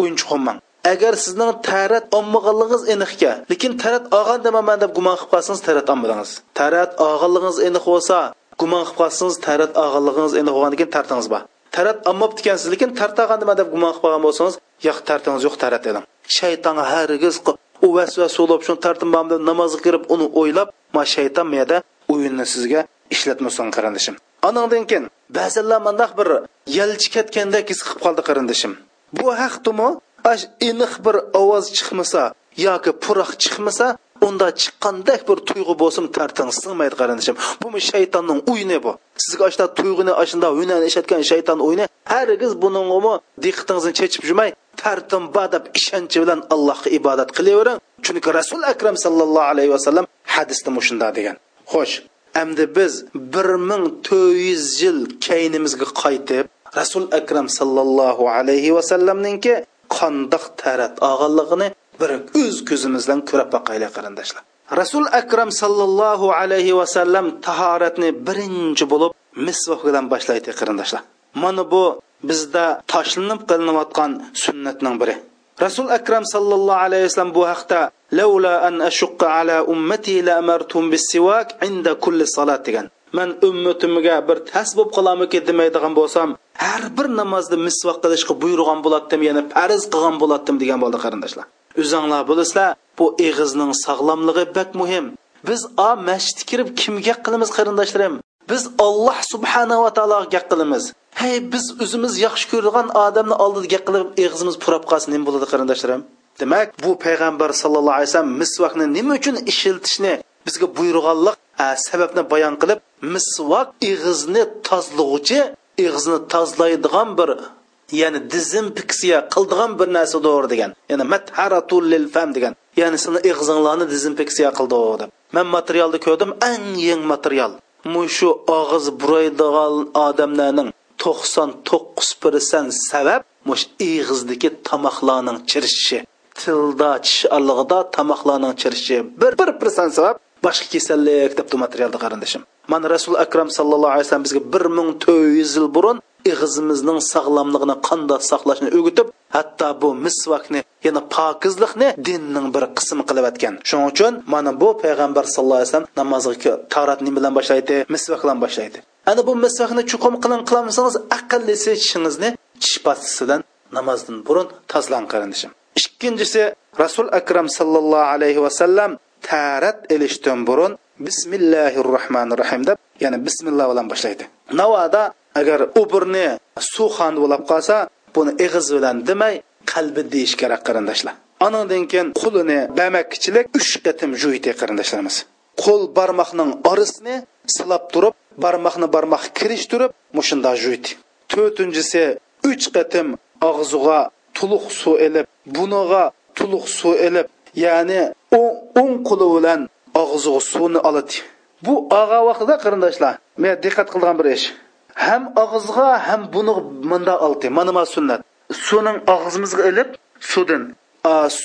o'yinchoq bo'lmang agar sizning tarat olmaganligingiz aniqka lekin tarat olgan demaman deb gumon qilib qolsangiz tarat olmadingiz tarat olganligingiz aniq bo'lsa gumon qilib qolsangiz tarat olganligingiz aniq bo'lgandan keyin tartingiz bor. Tarat olmabdi ekansiz lekin tartag'an nima deb gumon qilib qolgan bo'lsangiz yo'q tartingiz yo'q tarat edim shayton hargiz u vasvasa bo'lib shuni tartim deb namozga kirib uni o'ylab ma shayton miyada o'yinni sizga ishlatmasin qarindishim. Anandan keyin ba'zanlar mandaq bir yalchi ketgandek his qilib qoldi qarindishim. Bu haqdimi? Ash iniq bir ovoz chiqmasa yoki puroq chiqmasa unda chiqqandek bir tuyg'u bo'lsin tartin sig'maydi qarindishim bu shaytonning o'yini bu. Sizga ashda tuyg'uni ashunda hunani ishlatgan shayton o'yini hargiz buningmi diqqatingizni chechib yurmay tartim bor deb ishonchi bilan allohga ibodat qilavering chunki rasul akram sallallohu alayhi vasallam hadisda mushunda degan. Xo'sh endi biz bir ming to'rt yuz yil keynimizga qaytib rasul akram sallallohu alayhi vasallamninki qandoq tarat olganligini bir o'z ko'zimiz bilan ko'rib boqaylik qarindoshlar rasul akram sallallohu alayhi vasallam tahoratni birinchi bo'lib misvoh bilan boshlaydi qarindoshlar mana bu bizda tashlanib qilinayotgan sunnatning biri. Rasul akram sallallohu alayhi vasallam bu haqda laula an ashqa ala ummati la amartum bis-siwak inda kulli salat degan. Man ummatimga bir tas bo'lib qolamiki demaydigan bo'lsam har bir namozda misvoq qilishga buyurgan bo'lardim ya'ni farz qilgan bo'lardim degan bo'ldi qarindoshlar. O'zinglar bilasizlar bu ig'izning sog'lomligi bak muhim. Biz a masjidga kirib kimga qilamiz qarindoshlarim biz olloh subhanava taologa gap qilamiz. Hey biz o'zimiz yaxshi ko'rgan odamni oldida gap qilib ig'izimiz purab qolsa nima bo'ladi qarindoshlarim demak bu payg'ambar sallallohu alayhi vasallam misvaqni nima uchun ishiltishni bizga buyurganlik sababni bayon qilib misvok ig'izni tozlovchi ig'izni tozlaydigan bir ya'ni dezinfeksiya qildigan bir narsadir degan ya'ni matharatul lil fam degan ya'ni seni ig'zinglarni dezinfeksiya qildi deb man materialni ko'rdim eng yeng material shu og'iz buraydigan odamlarning to'qson to'qqiz persent sabab mush ig'izdagi tomoqlarning chirishishi tilda tish arlig'ida tomoqlarning chirishi bir bir persent sabab boshqa kasallik debdi materialda qarindishim. Mana rasul akram sallallohu alayhi vasallam bizga bir ming to'rt yuz yil burun ig'izimizning sog'lomligini qanday saqlashni o'gitib hatto bu misvakni yana pokizlikni dinning bir qismi qilib o'tgan shuning uchun mana bu payg'ambar sallallohu alayhi vasallam namozga tarat nima bilan boshlaydi? Misvak bilan boshlaydi. Ana bu misvakni chuqum qilin qilmasangiz aqllisi tishingizni tish pastisidan namozdan burun tozalang qarindishim. Ikkinchisi rasul akram sallallohu alayhi vasallam tarat ilishdan burun bismillahi rohmanir rohim deb ya'ni bismillah bilan boshlaydi. Navoda agar o'birni suv xon bo'lib qolsa buni ig'iz bilan demay qalbi deyish kerak qarindoshlar. Anandan keyin qo'lini bamakchilik uch qatim juydi qarindoshlarimiz. Qo'l barmoqning orisini silab turib barmoqni barmoq kirishtirib mushunda juydi to'rtinchisi uch qatim og'ziga tuluq suv ilib buniga tuluq suv ilib ya'ni o'ng qo'li bilan og'ziga suvni oladi. Bu og'a vaqtida qarindoshlar men diqqat qilgan bir ish. Ham og'izga ham buni munda oldi mana mana sunnat. Suvning og'zimizga ilib suvdan.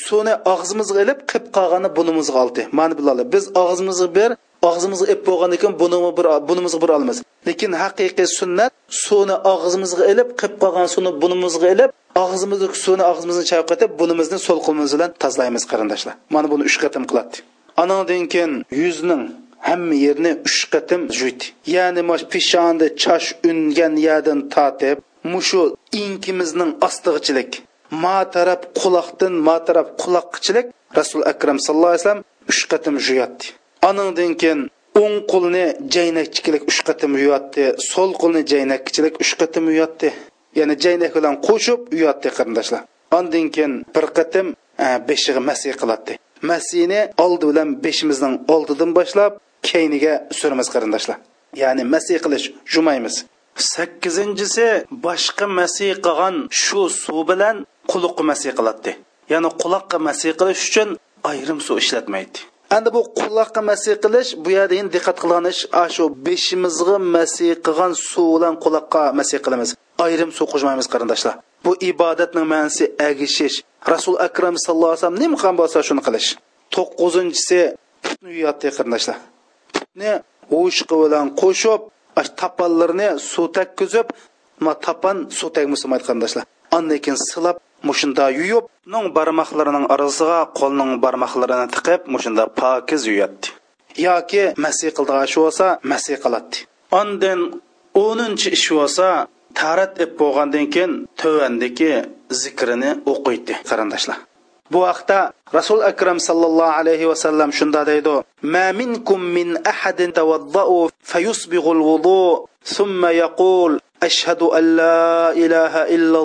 Suvni og'zimizga ilib qilib qolgani bunimizga oldi mana biladi biz og'zimizga bir og'zimizga ip bo'lgandan keyin buni bir bunimizga bir olamiz. Lekin haqiqiy sunnat suvni og'zimizga ilib qilib qolgan suvni bunimizga ilib og'zimizdagi suvni og'zimizni chayqatib bunimizni so'l qo'limiz bilan tozalaymiz qarindoshlar. Mana buni uch qatim qiladi anadan keyin yuzning hamma yerni uch qatim juydi ya'ni mash peshonda chosh ungan yerdan tortib mushu inkimizning ostig'ichilik ma taraf quloqdan ma taraf quloqqichilik rasul akram sallallohu alayhi vasallam uch qatim juyatdi anandan keyin o'ng qo'lni jaynakchilik uch qatim uyatdi so'l qo'lni jaynakchilik uch qatim uyatdi ya'ni jaynak bilan qo'shib uyatdi qarindoshlar ondan keyin bir qatim beshig'i masih qiladi masihni oldi bilan beshimizning oldidan boshlab keyniga suramiz qarindoshlar ya'ni masih qilish jumaymiz sakkizinchisi boshqa masih qilgan shu suv bilan quloqqa masih qiladi ya'ni quloqqa masih qilish uchun ayrim suv ishlatmaydi endi bu quloqqa masih qilish bu yerda endi diqqat qilgan ish shu beshimizga masih qilgan suv bilan quloqqa masih qilamiz. Ayrim suv qo'shmaymiz qarindoshlar. Bu ibodatning ma'nosi agishish. Rasul akram sallallohu alayhi vasallam nima qilgan bo'lsa shuni qilish. To'qqizinchisi putni yuyatdi qarindoshlar. Putni o'shqi bilan qo'shib tapallarni suv takkizib tapan suv tagmusamaydi qarindoshlar. Andan keyin silab mushunda yuyib ning barmoqlarining orasiga qo'lning barmoqlarini tiqib mushunda pokiz yuyatdi yoki masih qildigan ish bo'lsa masih qiladi ondan o'ninchi ish bo'lsa tarat ep bo'lgandan keyin tövandagi zikrini o'qiydi qarindoshlar bu vaqtda rasul akram sallallohu alayhi vasallam shunda deydi ma minkum min ahadin tawaddau fayusbighu alwudu thumma yaqul ashhadu an la ilaha illa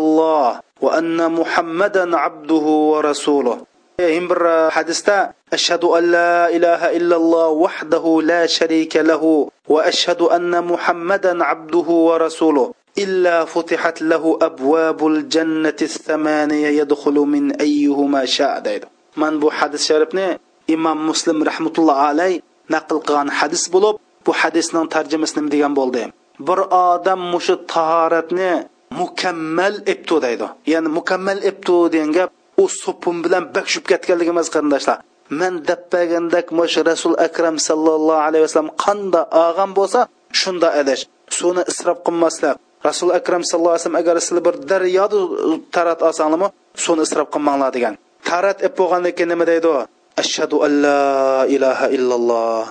وأن محمدا عبده ورسوله. هم برا حديثة أشهد أن لا إله إلا الله وحده لا شريك له وأشهد أن محمدا عبده ورسوله. إلا فتحت له أبواب الجنة الثمانية يدخل من أيهما شاء. دايد. من بو حدث شاربني إمام مسلم رحمة الله عليه نقل قان بو بولب bu hadisning ديان بول bo'ldi بر آدم مش tahoratni mukammal eptu deydi. Ya'ni mukammal eptu degan gap u sopun bilan bakshib ketganligi emas qarindoshlar. Man deb bergandek mush rasul akram sallallohu alayhi vasallam qanda og'am bo'lsa shunda adash suvni isrof qilmaslik. Rasul akram sallallohu alayhi vasallam agar sizlar bir daryoni tarat olsanglarmi suvni isrof qilmanglar degan. Tarat ep bo'lgandan keyin nima deydi ashhadu an la ilaha illalloh.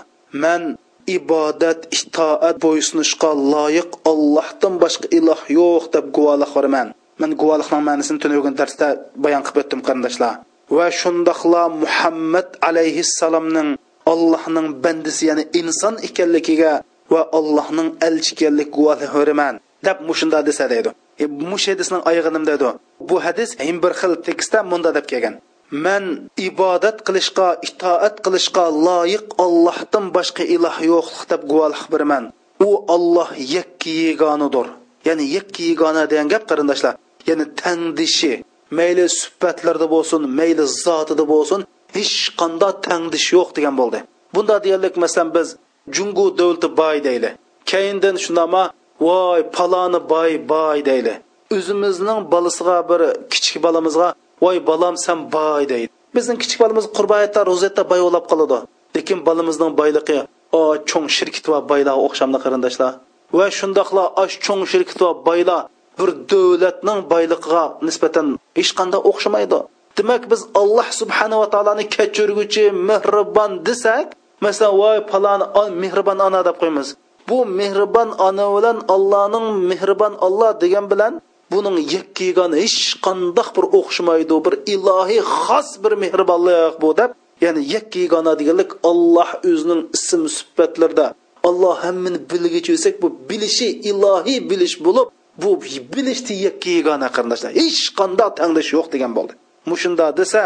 Man ibodat itoat bo'ysunishga loyiq ollohdan boshqa iloh yo'q deb guvohlik beraman man guvohlikning ma'nosini tunugun darsda bayon qilib o'tdim qarindoshlar. Va shundoqla muhammad alayhissalomning allohning bandisi ya'ni inson ekanligiga va allohning elchi ekanlik guvohlik beraman deb mushunda desa deydi bu e, mush hadisning oyig'i nima deydi bu hadis bir xil tekstda munda deb kelgan. Man ibodat qilishga itoat qilishga loyiq ollohdan boshqa iloh yo'qlik deb guvohlik beraman. U olloh yakki yegonadir ya'ni yakki yegona degan gap qarindoshlar. Ya'ni tangdishi mayli suhbatlarda bo'lsin mayli zotida bo'lsin hech qanday tangdish yo'q degan bo'ldi. Bunda deyalik masalan biz jungu davlati boy deyli. Keyindan shundama voy paloni boy boy deyli. O'zimizning bolasiga bir kichik bolamizga voy bolam san boy deydi. Bizning kichik bolamiz qurbayatda ro'zatda boy bo'lib qoladi. Lekin bolamizning boyligi o cho'ng shirkit va boylar o'xshamli qarindoshlar. Va shundoqla osh cho'ng shirkit va boylar bir davlatning boyligiga nisbatan hech qanday o'xshamaydi. Demak biz alloh subhanava taoloni kechirguchi mehribon desak masalan voy palon mehribon ona deb qo'yamiz bu mehribon ona bilan allohning mehribon olloh degan bilan buning yakkigan hech qandoq bir o'xshamaydi bir ilohiy xos bir mehribonlik bu deb ya'ni yakkigona deganlik olloh o'zining ism sifatlarida olloh hammani bilgichi desak bu bilishi ilohiy bilish bo'lib bu bilishni yakkigona qarindoshlar. Hech qanday tanglash yo'q degan bo'ldi. Mushunda desa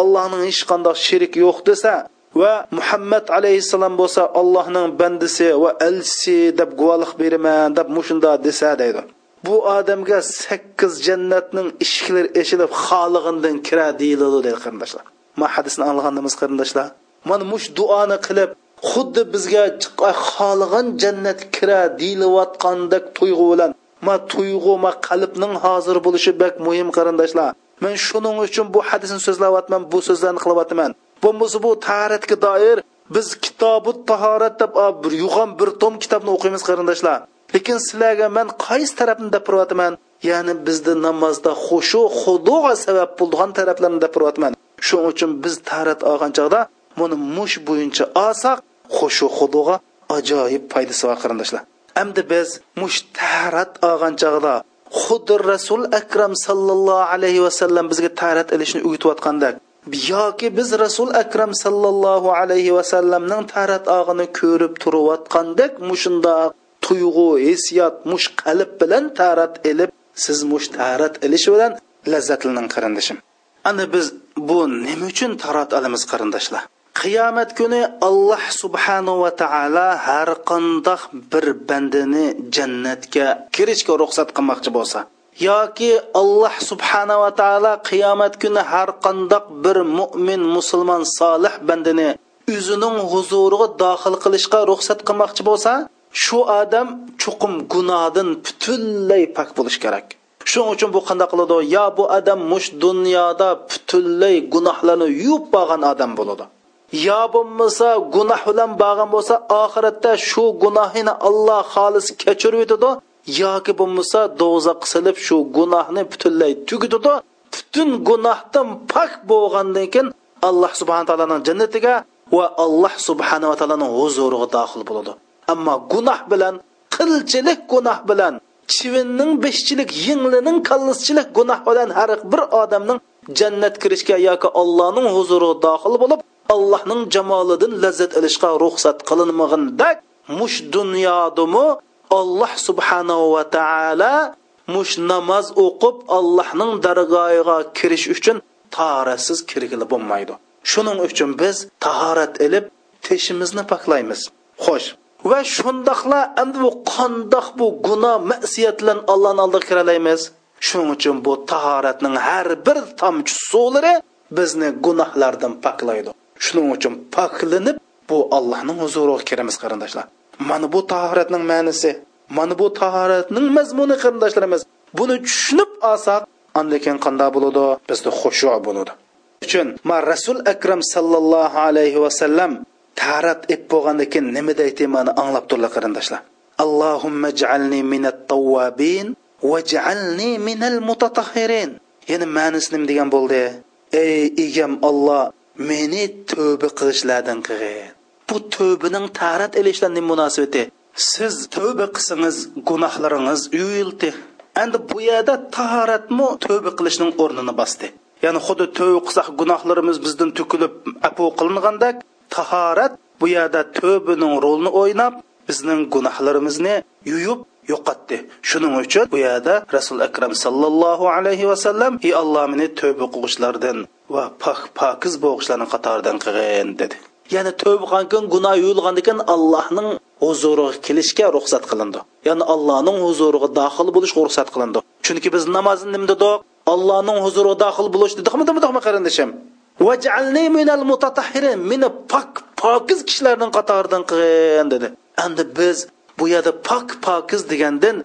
allohning hech qanday sherik yo'q desa va muhammad alayhissalom bo'lsa allohning bandisi va elchisi deb guvohlik beraman deb mushunda desa deydi. Bu odamga sakkiz jannatning eshiklari eshilib xolig'indan kira deyiladi deydi qarindoshlar. Ma hadisni anglaganimiz qarindoshlar? Mana mush duoni qilib xuddi bizga xohlagan jannat kira deyilayotgandek tuyg'u bilan ma tuyg'u ma qalbning hozir bo'lishi bak muhim qarindoshlar. Men shuning uchun bu hadisni so'zlayapman bu so'zlarni qilyapman. Bo'lmasa bu tahoratga doir biz kitobi tahorat deb bir yug'on bir tom kitobni o'qiymiz qarindoshlar. Lekin sizlarga man qaysi tarafni gapiryapman ya'ni bizni namozda xushu xudoga sabab bo'lgan taraflarni gapiryapman shuning uchun biz tarat olgan chog'da buni mush bo'yicha olsak xushu xudoga ajoyib foydasi bor qarindoshlar. Endi biz mush tarat olgan chog'da xuddi rasul akram sallallohu alayhi vasallam bizga tarat ilishni o'rgatayotgandek yoki biz rasul akram sallallohu alayhi vasallamning tarat og'ini ko'rib turayotgandek mushundoq tuyg'u hissiyot mush qalb bilan tarat ilib siz mush tarat ilish bilan lazzatlaning qarindishim. Ana biz bu nima uchun tarat olamiz qarindoshlar? Qiyomat kuni alloh subhanahu va taolo har qandoq bir bandani jannatga kirishga ruxsat qilmoqchi bo'lsa yoki alloh subhanava taolo qiyomat kuni har qandoq bir mo'min musulmon solih bandini o'zining huzuriga dohil qilishga ruxsat qilmoqchi bo'lsa shu odam chuqum gunohdan butunlay pok bo'lishi kerak. Shuning uchun bu qanday qiladi? Yo bu odam mush dunyoda butunlay gunohlarni yuvib bo'lgan odam bo'ladi. Yo bo'lmasa gunoh bilan bo'lgan bo'lsa oxiratda shu gunohini alloh xolis kechirib yetadi yoki bo'lmasa do'zax silib shu gunohni butunlay tugatadi butun gunohdan pok bo'lgandan keyin alloh subhana taoloning jannatiga va alloh subhanava taoloning huzuriga daxil bo'ladi. Ammo gunoh bilan qilchilik gunoh bilan chivinning beshchilik yinglining kallischilik gunoh bilan har bir odamning jannat kirishga yoki allohning huzuriga dohil bo'lib allohning jamolidan lazzat olishga ruxsat qilinmagandek mush dunyodimi alloh subhanahu va taolo mush namoz o'qib allohning dargohiga kirish uchun tahoratsiz kirgili bo'lmaydi. Shuning uchun biz tahorat ilib teshimizni poklaymiz. Xo'sh va shundoqla endi bu qandoq bu gunoh masiyatlan allohni oldiga kira olamiz shuning uchun bu tahoratning har bir tomchi suvlari bizni gunohlardan poklaydi shuning uchun poklanib bu allohning huzuriga kiramiz qarindoshlar mana bu tahoratning ma'nisi mana bu tahoratning mazmuni qarindoshlarimiz buni tushunib olsak andan keyin qanday bo'ladi bizda xushu bo'ladi uchun ma rasul akram sallallohu alayhi vasallam tarat ep bo'lgandan keyin nima deytimani anglab turlar qarindoshlar. Allohumma jalni minat tawwabin vaj'alni minal mutatahhirin. Yana ma'nisi nima degan bo'ldi? Ey egam olloh meni tövbe qilishlardan qilgin. Bu tövbening tarat ilishlarning munosabati. Siz tövbe qilsangiz gunohlaringiz uyildi endi bu yerda taharatmi tövbe qilishning o'rnini bosdi. Ya'ni xuddi tövbe qilsak gunohlarimiz bizdan to'kilib apu qilingandak tahorat bu yerda tövbining rolini o'ynab bizning gunohlarimizni yuyib yo'qotdi. Shuning uchun bu yerda rasul akram sallallohu alayhi vasallam ey alloh meni tövba qilg'uchlardan va pok pokiz bo'g'ishlarni qatoridan qilgin dedi. Ya'ni tövba qilgan gunoh yuvilgandan keyin allohning huzuriga kelishga ruxsat qilindi. Ya'ni allohning huzuriga daxil bo'lishga ruxsat qilindi. Chunki biz namozni nima dedik allohning huzuriga daxil bo'lish dedikmi demidikmi qarindishim? Vajalni minal mutatahhirin meni pok pokiz kishilarning qatoridan qilgin dedi. Endi biz bu yerda pok pokiz degandan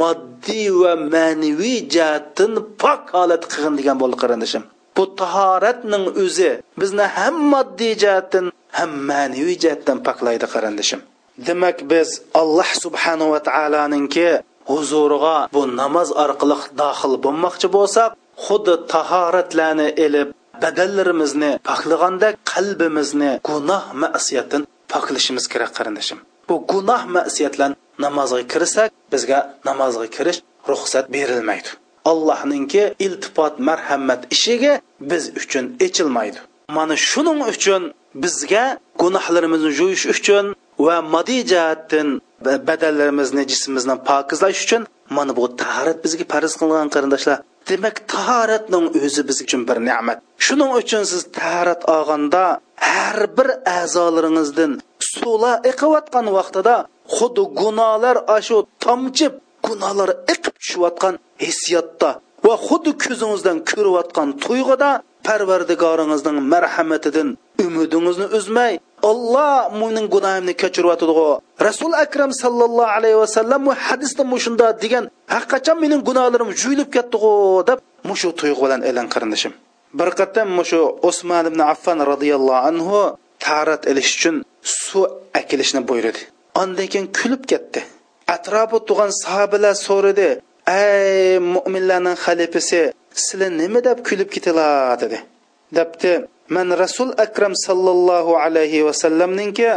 moddiy va ma'naviy jihatdan pok holat qilgin degan bo'ldi qarindishim. Bu tahoratning o'zi bizni ham moddiy jihatdan ham ma'naviy jihatdan poklaydi qarindishim. Demak biz alloh subhanava taoloninki huzuriga bu namoz orqali daxil bo'lmoqchi bo'lsak xuddi tahoratlarni ilib badallarimizni poklaganda qalbimizni gunoh masiyatdan poklashimiz kerak qarindoshim. Bu gunoh ma'siyatlan namozga kirsak bizga namozga kirish ruxsat berilmaydi. Allohninki iltifot marhamat ishiga biz uchun echilmaydi mana shuning uchun bizga gunohlarimizni yuvish uchun va moddiy jihatdan badallarimizni jismimizni pokizlash uchun mana bu tahorat bizga farz qilingan qarindoshlar. Demak tahoratning o'zi biz uchun bir ne'mat. Shuning uchun siz tahorat olganda har bir a'zolaringizdan suvlar iqiyotgan vaqtida xuddi gunohlar ashu tomchib gunohlar iqib tushayotgan hissiyotda va xuddi ko'zingizdan ko'rayotgan tuyg'uda parvardigoringizning marhamatidan umidingizni uzmay olloh mening gunohimni kechiryotidi rasul akram sallallohu alayhi vasallam bu hadisda mushunda degan haqqachon mening gunohlarim juyilib ketdi deb mushu tuyg'u bilan e'lon qilindishim bir qatam mushu usmon ibn affan roziyallohu anhu tarat ilish uchun suv akilishni buyurdi. Ondan keyin kulib ketdi. Atrofi turgan sahobalar so'radi ey mo'minlarning xalifasi sizlar nima deb kulib ketilar? dedi. Debdi man rasul akram sallallohu alayhi vasallamninki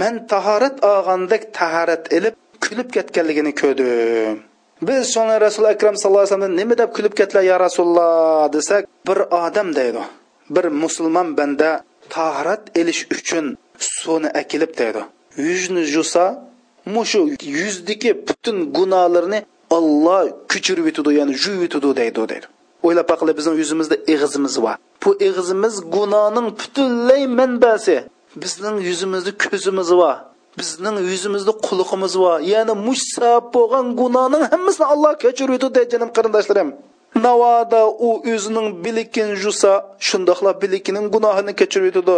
man tahorat olgandek tahorat ilib kulib ketganligini ko'rdim. Biz shuni rasul akram sallallohu alayhi vasallam nima deb kulib ketdilar yo rasululloh desak bir odam deydi. Bir musulmon banda tahorat ilish uchun suvni akilib deydi. Yuzni jusa mushu yuzdagi butun gunohlarni olloh ko'chirib yutadi ya'ni yuvib yutadi deydi deydi. O'ylab boqinglar bizning yuzimizda ig'izimiz bor bu ig'izimiz gunohning butunlay manbasi. Bizning yuzimizda ko'zimiz bor bizning yuzimizda quliqimiz bor ya'ni mushsab bo'lgan gunohning hammasini alloh kechiruvdi yutadi qarindoshlarim. Navoda u o'zining bilikin jusa shundoqla bilikining gunohini kechirib yutadi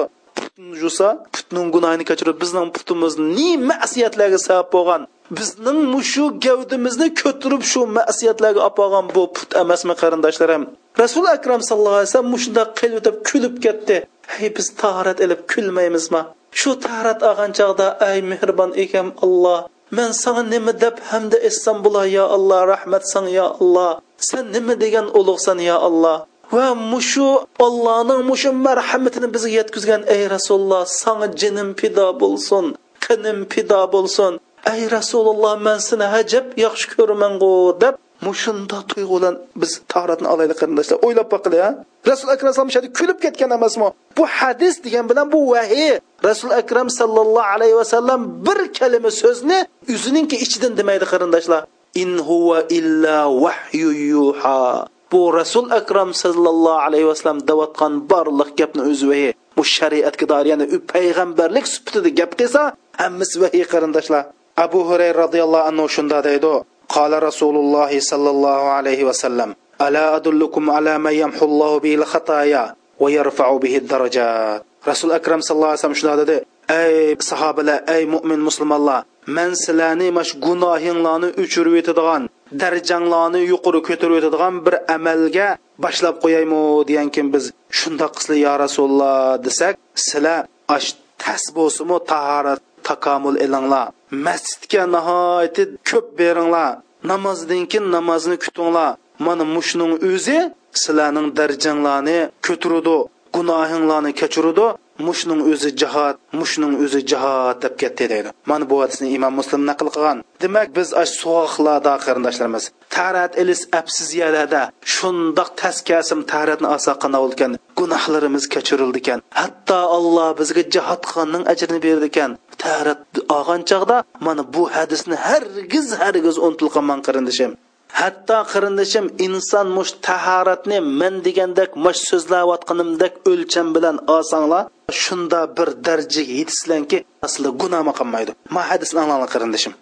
jusa putning gunohini kechirib bizning putimiz ne masiyatlarga sabab bo'lgan? Bizning shu gavdimizni ko'tirib shu masiyatlarga olib olgan bu put emasmi qarindoshlarim rasul akram sallallohu alayhi vasallam shundoq qilib o'tib kulib ketdi. Hey biz tahorat ilib kulmaymizmi? Shu tahorat olgan chog'da ay mehribon ekam alloh men sana nima deb hamda essam bular yo alloh rahmat san yo alloh. Sen nima degan ulug'san yo alloh? Va mushu ollohning mushu marhamatini bizga yetkazgan ey rasululloh sana jinim pido bo'lsin qinim pido bo'lsin. Ey rasululloh man seni hajab yaxshi ko'raman deb mushunda tuyg'u bilan biz tahoratni olaylik qarindoshlar. O'ylab boqili ha rasul akram alayhi kulib ketgan emasmi? Bu hadis degan bilan bu vahiy. Rasul akram sallallohu alayhi vasallam bir kalima so'zni o'zininki ichidan demaydi qarindoshlar. In huwa illa vahyu yuha. Bu rasul akram sallallohu alayhi vasallam davatgan barliq gapni o'zi vahiy. Bu shariatga doir ya'ni payg'ambarlik sifatida gap qilsa hammasi vahiy qarindoshlar. abu hurayra roziyallohu anhu shunda deydi. Qala rasululloh sollallohu alayhi vasallam ala adullukum ala ma yamhullohu bil xatoya va yarfa'u bihi darajat rasul akram sallallohu alayhi vasallam shunda dedi ey sahobalar ey mo'min musulmonlar man sizlarni mana shu gunohinglarni o'chirib yetadigan darjanglarni yuqori ko'tarib yetadigan bir amalga boshlab qo'yaymi degan kim biz shundoq qilsa yo rasululloh desak sizlar ash tas bo'lsinmi tahorat takomul elinglar masjidga nihoyatda ko'p beringlar. Namozdan keyin namozni kutinglar. Mana mushning o'zi sizlarning darajanglarni ko'taradi gunohinglarni kechiradi. Mushning o'zi jihod mushning o'zi jihod deb ketdi deydi. Mana bu hadisni imom muslim naql qilgan. Demak biz suvoqlarda qarindoshlarimiz tarat ilis absiz yerlarda shundoq taskasim taratni asa qanavul ekan gunohlarimiz kechirildi ekan. Hatto alloh bizga jihod qilganning ajrini berdi ekan. Tarat olgan chog'da mana bu hadisni hargiz hargiz unutilqanman qarindishim hatto qarindishim inson mush tahoratni men degandek mush so'zlayotganimdek o'lcham bilan olsanglar shunda bir darajaga yetisizlarki asli gunoh qilmaydi. Ma hadisni anglanglar qarindishim.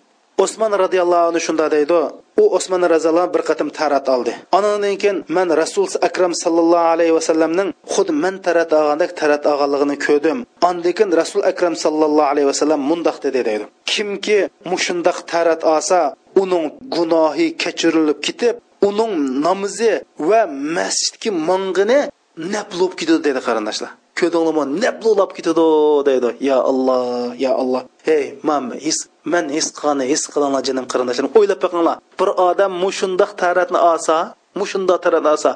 Osmon roziyallohu anhu shunda deydi u osmon roziyallohu bir qatim tarat oldi. Anandan keyin man rasul akram sallallohu alayhi vasallamning xuddi man tarat olgandek tarat olganligini ko'rdim. Andan keyin rasul akram sallallohu alayhi vasallam mundoq dedi deydi. Kimki mushundoq tarat olsa uning gunohi kechirilib ketib uning namozi va masjidga mong'ini nap bo'lib ketadi dedi qarindoshlar ko'dinglarmi nap bo'lib ketadi deydi. Ya alloh ya alloh hey man his man his qilganni his qilinglar jinim qarindoshlarim o'ylab boqinglar bir odam mushundoq taratni olsa mushundoq tarat olsa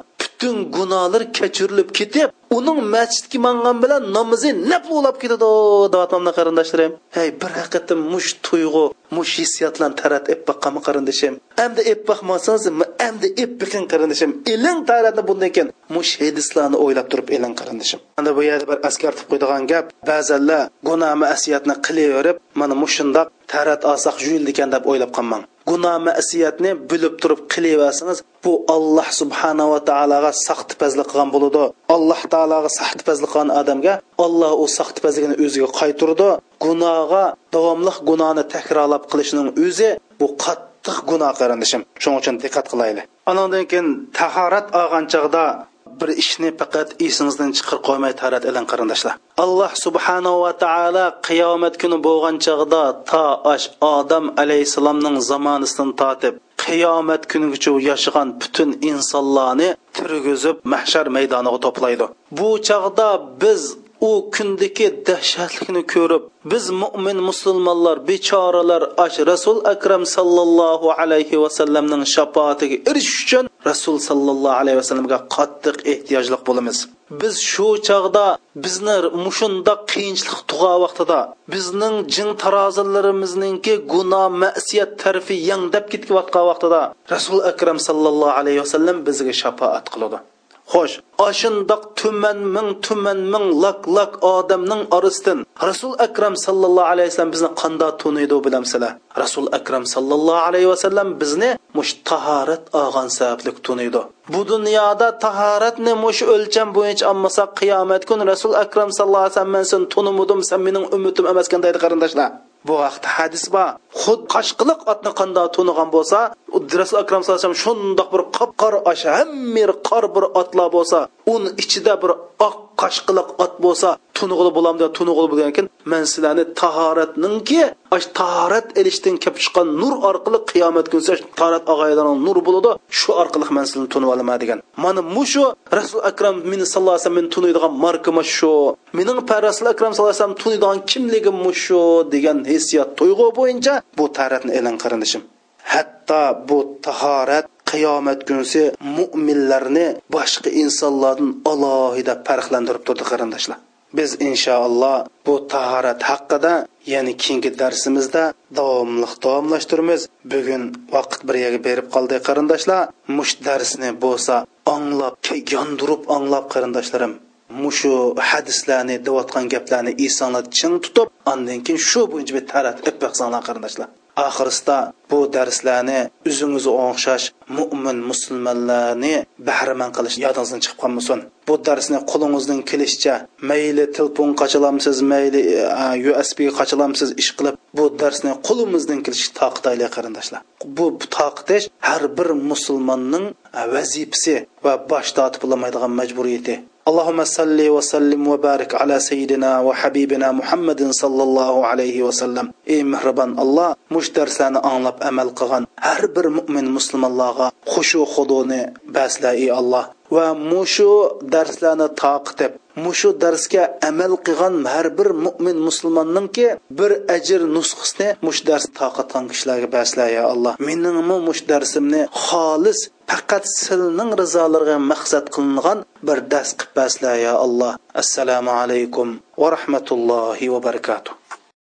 butun gunohlar kechirilib ketib uning masjidga mangan bilan namozi nap bo'lib ketadi deyapman qarindoshlarim hey bir haqiqatdan mush tuyg'u mush hissiyotlarni tarat ep baqqanmi qarindoshim endi ep baqmasangiz endi ep biqin qarindoshim iling taratni bundan keyin mush hadislarni o'ylab turib eling qarindoshim ana bu yerda bir askartib qo'ydigan gap ba'zanlar gunoh masiyatni qilaverib mana mushundoq tarat olsak yuyildi ekan deb o'ylab qolmang. Gunoh masiyatni bilib turib qilaversangiz bu alloh subhanava taologa saxtipazlik qilgan bo'ladi. Alloh taologa saxtipazlik qilgan odamga alloh u saxtipazligini o'ziga qaytirdi gunohga davomli gunohni takrorlab qilishning o'zi bu qattiq gunoh qarindishim shuning uchun diqqat qilaylik. Anandan keyin tahorat olgan chog'da bir ishni faqat esingizdan chiqarib qo'ymay tarat iling qarindoshlar. Alloh subhanahu va taolo qiyomat kuni bo'lgan chog'da to ash odam alayhissalomning zamonisidan tortib qiyomat kunigacha yashagan butun insonlarni turgizib mahshar maydoniga to'playdi. Bu chog'da biz u kundagi dahshatlikni ko'rib biz mo'min musulmonlar bechoralar ash rasul akram sallallohu alayhi vasallamning shafoatiga erishish uchun rasul sallallohu alayhi vasallamga qattiq ehtiyojliq bo'lamiz. Biz shu chog'da bizni mushundoq qiyinchilik tug'a vaqtida bizning jin tarozilarimizningki gunoh masiyat tarafi yangdab ketyotgan vaqtida rasul akram sallallohu alayhi vasallam bizga shafoat qiladi. Xo'sh ashundoq tuman ming tuman ming lak lak odamning orasidan rasul akram sallallohu alayhi vasallam bizni qanday tuniydi bilamsizlar. Rasul akram sallallohu alayhi vasallam bizni mush tahorat olgan sababli tuniydi. Bu dunyoda tahoratni mush o'lcham bo'yicha olmasa qiyomat kuni rasul akram sallallohu alayhi vasallam men seni tunimudim sen mening ummatim emaskan deydi qarindoshlar. Bu vaqtda hadis bor. Xud qashqiliq otni qandoq tunigan bo'lsa rasul akram sallallohu alayhi vasallam shundoq bir qop qora osh hammir qor bir otlar bo'lsa uni ichida bir oq qoshqiliq ot bo'lsa tunug'ili bo'lam deb tunug'ili bo'lgan ekan. Man sizlarni tahoratninki ash tahorat elishdan kelib chiqqan nur orqali qiyomat kunsa tahorat og'aylarning nur bo'ladi. Shu orqali man sizni tunib olaman degan. Mana mushu rasul akram meni sallallohu alayhi vasallam tuniydigan markama shu. Mening rasul akram sallallohu alayhi vasallam tuniydigan kimligim mushu degan hissiyot tuyg'u bo'yicha bu tahoratni e'lon qarindishim hatto bu tahorat qiyomat kunsi mo'minlarni boshqa insonlardan alohida farqlantirib turdi qarindoshlar. Biz inshaalloh bu tahorat haqida ya'ni keyingi darsimizda davomliq davomlashtiramiz. Bugun vaqt bir yerga berib qoldi qarindoshlar. Mush darsni bo'lsa anglab yondirib anglab qarindoshlarim. Mushu hadislarni deyotgan gaplarni esinglar ching tutib andan keyin shu bo'yicha bir tarat ib baqsanglar qarindoshlar. Oxirisida bu darslarni o'zingiz o'xshash mo'min musulmonlarni bahramand qilish yodingizdan chiqib qolmasin. Bu darsni qo'lingizdan kelishicha mayli telefon qachilamsiz mayli e, e, usb qachilamsiz ish qilib bu darsni qo'limizdan kelishi toqitaylik qarindoshlar. Bu toqitish har bir musulmonning e, vazifasi va bosh tortib bo'lmaydigan majburiyati. اللهم صل وسلم وبارك على سيدنا وحبيبنا محمد صلى الله عليه وسلم ey mehribon alloh mush darslarni anglab amal qilgan har bir mo'min musulmonlarga xushu xudoni basla ey alloh va mushu darslarni taqitib mushu darsga amal qilgan har bir mo'min musulmonningki bir ajr nusxasini mush dars toqatgan kishilarga basla ya alloh. Meningmi mush darsimni xolis faqat silning rizolariga maqsad qilingan bir dars qilib basla ya alloh. Assalomu alaykum va rahmatullohi va barakatuh.